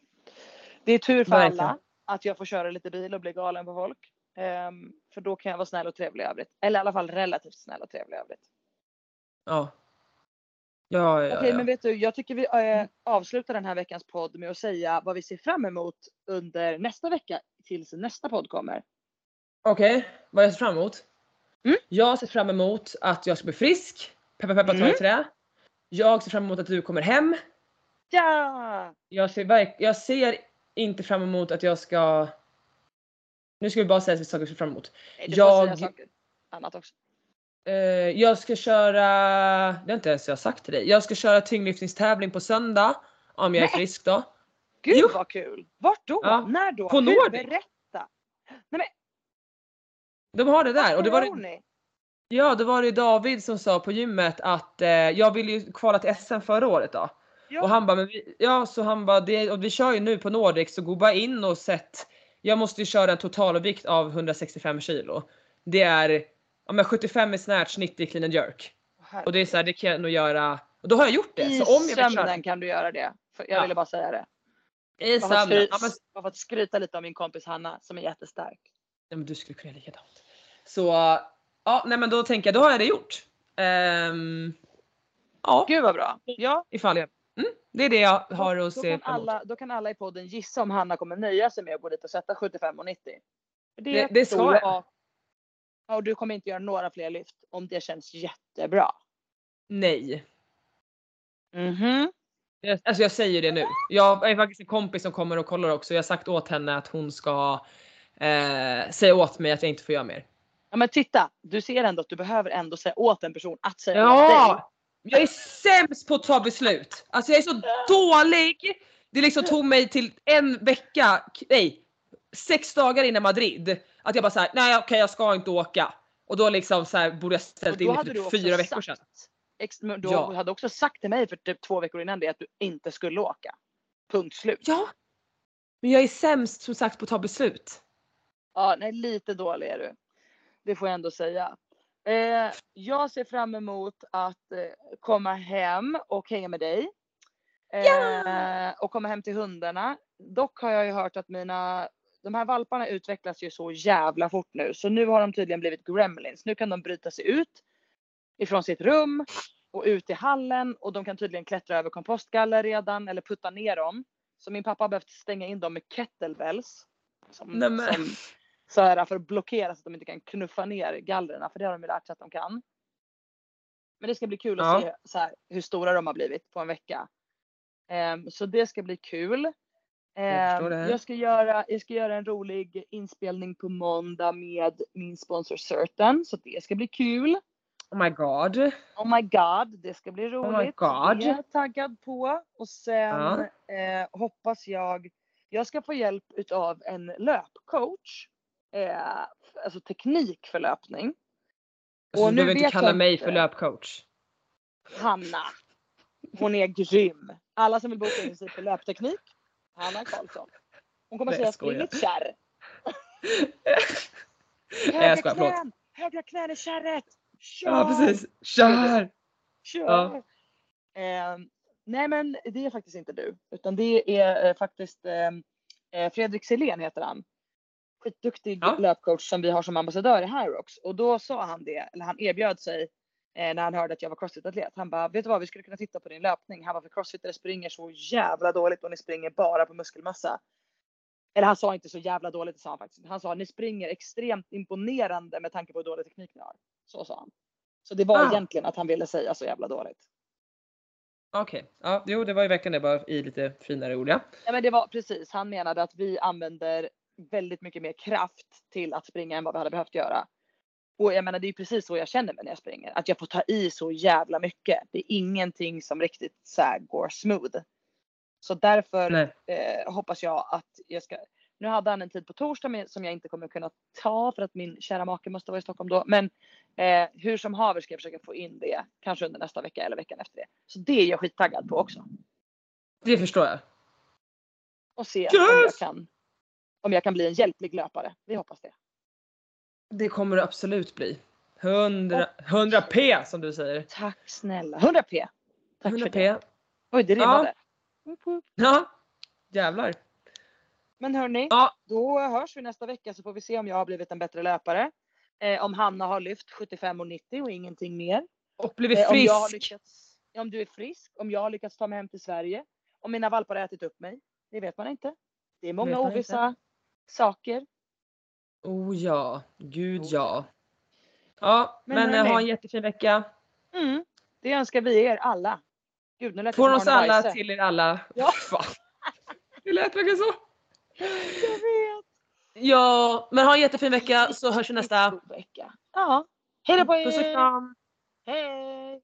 Det är tur för Verkligen. alla att jag får köra lite bil och bli galen på folk. Ehm, för då kan jag vara snäll och trevlig i övrigt. Eller i alla fall relativt snäll och trevlig i övrigt. Ja. Ja, ja, Okej, ja. men vet du, jag tycker vi eh, avslutar den här veckans podd med att säga vad vi ser fram emot under nästa vecka tills nästa podd kommer. Okej, vad jag ser fram emot? Mm. Jag ser fram emot att jag ska bli frisk. Peppa peppa Mm. ta i trä. Jag ser fram emot att du kommer hem. Ja! Jag ser, jag ser inte fram emot att jag ska Nu ska vi bara säga saker vi ser fram emot. Nej, du Jag- får säga saker annat också. Eh, jag ska köra, det har inte ens jag sagt till dig. Jag ska köra tyngdlyftningstävling på söndag. Om jag är Nej. frisk då. Gud Jo. vad kul! Vart då? Ja. När då? På Hur? Nordic. Berätta! De har det där och det var, ni? Ja, det var det David som sa på gymmet att eh, jag ville ju kvala till SM förra året då. Ja. Och han bara, ja så han bara, det, och vi kör ju nu på Nordic så gå bara in och sätt. Jag måste ju köra en totalvikt av 165 kilo. Det är ja, men 75 i snatch, 90 i clean and jerk. Och det är så här, det kan jag nog göra. Och då har jag gjort det. I Så om jag sömnen kan du göra det. För jag Ja. ville bara säga det. i att sömnen. skry- Ja, men, bara för att skryta lite om min kompis Hanna som är jättestark. ja, men du skulle kunna göra likadant. Så ja, nej men då tänker jag, då har jag det gjort. Ehm, ja, Gud vad bra. Ja, ifall jag. Mm, det är det jag har då, att då, se kan fram emot. alla, då kan alla i podden gissa om Hanna kommer nöja sig med att gå dit och sätta 75 och 90. För Det- det ska jag. Ja, och du kommer inte göra några fler lyft om det känns jättebra. Nej. Mhm. Jag, alltså jag säger det nu. Jag är faktiskt en kompis som kommer och kollar också. Jag har sagt åt henne att hon ska eh, säga åt mig att jag inte får göra mer. Ja men titta, du ser ändå att du behöver ändå säga åt en person att säga åt dig. Ja! Jag är sämst på att ta beslut. Alltså jag är så dålig. Det liksom tog mig till en vecka, nej, sex dagar innan Madrid. Att jag bara såhär, nej okej jag ska inte åka. Och då liksom så här borde jag ställt in hade för typ fyra veckor sedan. Ex, du Ja. hade också sagt till mig för typ två veckor innan det att du inte skulle åka. Punkt slut. Ja. Men jag är sämst som sagt på att ta beslut. Ja, nej, lite dålig är du. Det får jag ändå säga. Eh, jag ser fram emot att eh, komma hem och hänga med dig. Eh, Och komma hem till hundarna. Dock har jag ju hört att mina, de här valparna utvecklas ju så jävla fort nu. Så nu har de tydligen blivit gremlins. Nu kan de bryta sig ut ifrån sitt rum och ut i hallen och de kan tydligen klättra över kompostgaller redan eller putta ner dem. Så min pappa har behövt stänga in dem med kettlebells. Som, som, så här för att blockera så att de inte kan knuffa ner gallren för det har de ju lärt sig att de kan. Men det ska bli kul att Ja. se så här, hur stora de har blivit på en vecka. Ehm, så det ska bli kul. Jag förstår Ehm, jag, ska göra, jag ska göra en rolig inspelning på måndag med min sponsor Certain så det ska bli kul. Oh my god. Oh my god, det ska bli my roligt. God. Det är jag taggad på. Och sen eh, hoppas jag, jag ska få hjälp utav en löpcoach. Eh, alltså teknik för löpning. Alltså, Och du nu behöver inte kalla mig för löpcoach. Hanna. Hon är grym. Alla som vill boka in sig på löpteknik. Hanna Karlsson. Hon kommer Nej, säga jag skojar. spring ett kärr. Högra skojar, knän, högra knän i kärret. Kör! Ja precis. Kör! Kör! Ja. Eh, nej men det är faktiskt inte du. Utan det är eh, faktiskt eh, eh, Fredrik Selén heter han. Skitduktig Ja. löpcoach som vi har som ambassadör i Hyrox. Och då sa han det, eller han erbjöd sig eh, när han hörde att jag var crossfit-atlet. Han bara, vet du vad vi skulle kunna titta på din löpning. Han var för crossfitare springer så jävla dåligt och ni springer bara på muskelmassa. Eller han sa inte så jävla dåligt, det sa han faktiskt. Han sa ni springer extremt imponerande med tanke på hur dålig teknik ni har. Så sa han. Så det var Ah. egentligen att han ville säga så jävla dåligt. Okej, ja, jo det var ju verkligen det bara i lite finare ord ja. Ja, men det var precis. Han menade att vi använder väldigt mycket mer kraft till att springa än vad vi hade behövt göra. Och jag menar, det är precis så jag känner mig när jag springer. Att jag får ta i så jävla mycket. Det är ingenting som riktigt så här går smooth. Så därför eh, hoppas jag att jag ska. Nu hade han en tid på torsdag med, som jag inte kommer kunna ta för att min kära make måste vara i Stockholm då. Men eh, hur som haver ska jag försöka få in det. Kanske under nästa vecka eller veckan efter det. Så det är jag skittaggad på också. Det förstår jag. och se om, jag Yes! kan, om jag kan bli en hjälplig löpare. Vi hoppas det. Det kommer det absolut bli. 100, 100 p som du säger. Tack snälla. 100 p. Tack 100 för det. p. Oj, det rimmade. Woop. Ja. Jävlar. Men hörni, Ja. då hörs vi nästa vecka så får vi se om jag har blivit en bättre löpare. Eh, om Hanna har lyft 75 och 90 och ingenting mer. Och blivit Eh, om jag har frisk. lyckats, om du är frisk, om jag har lyckats ta mig hem till Sverige. Om mina valpar har ätit upp mig. Det vet man inte. Det är många ovissa saker. Oh ja, gud Oh ja. Ja, Men men, eh, ha en jättefin vecka. Mm. Det önskar vi er alla. Gud, nu lät Från oss alla Weise. till er alla. Ja. Fan. Det lät verkligen så. Jag vet. Ja, men ha en jättefin vecka så hörs vi nästa. Vecka. Ja. Hej då på er! Puss och kram! Hej!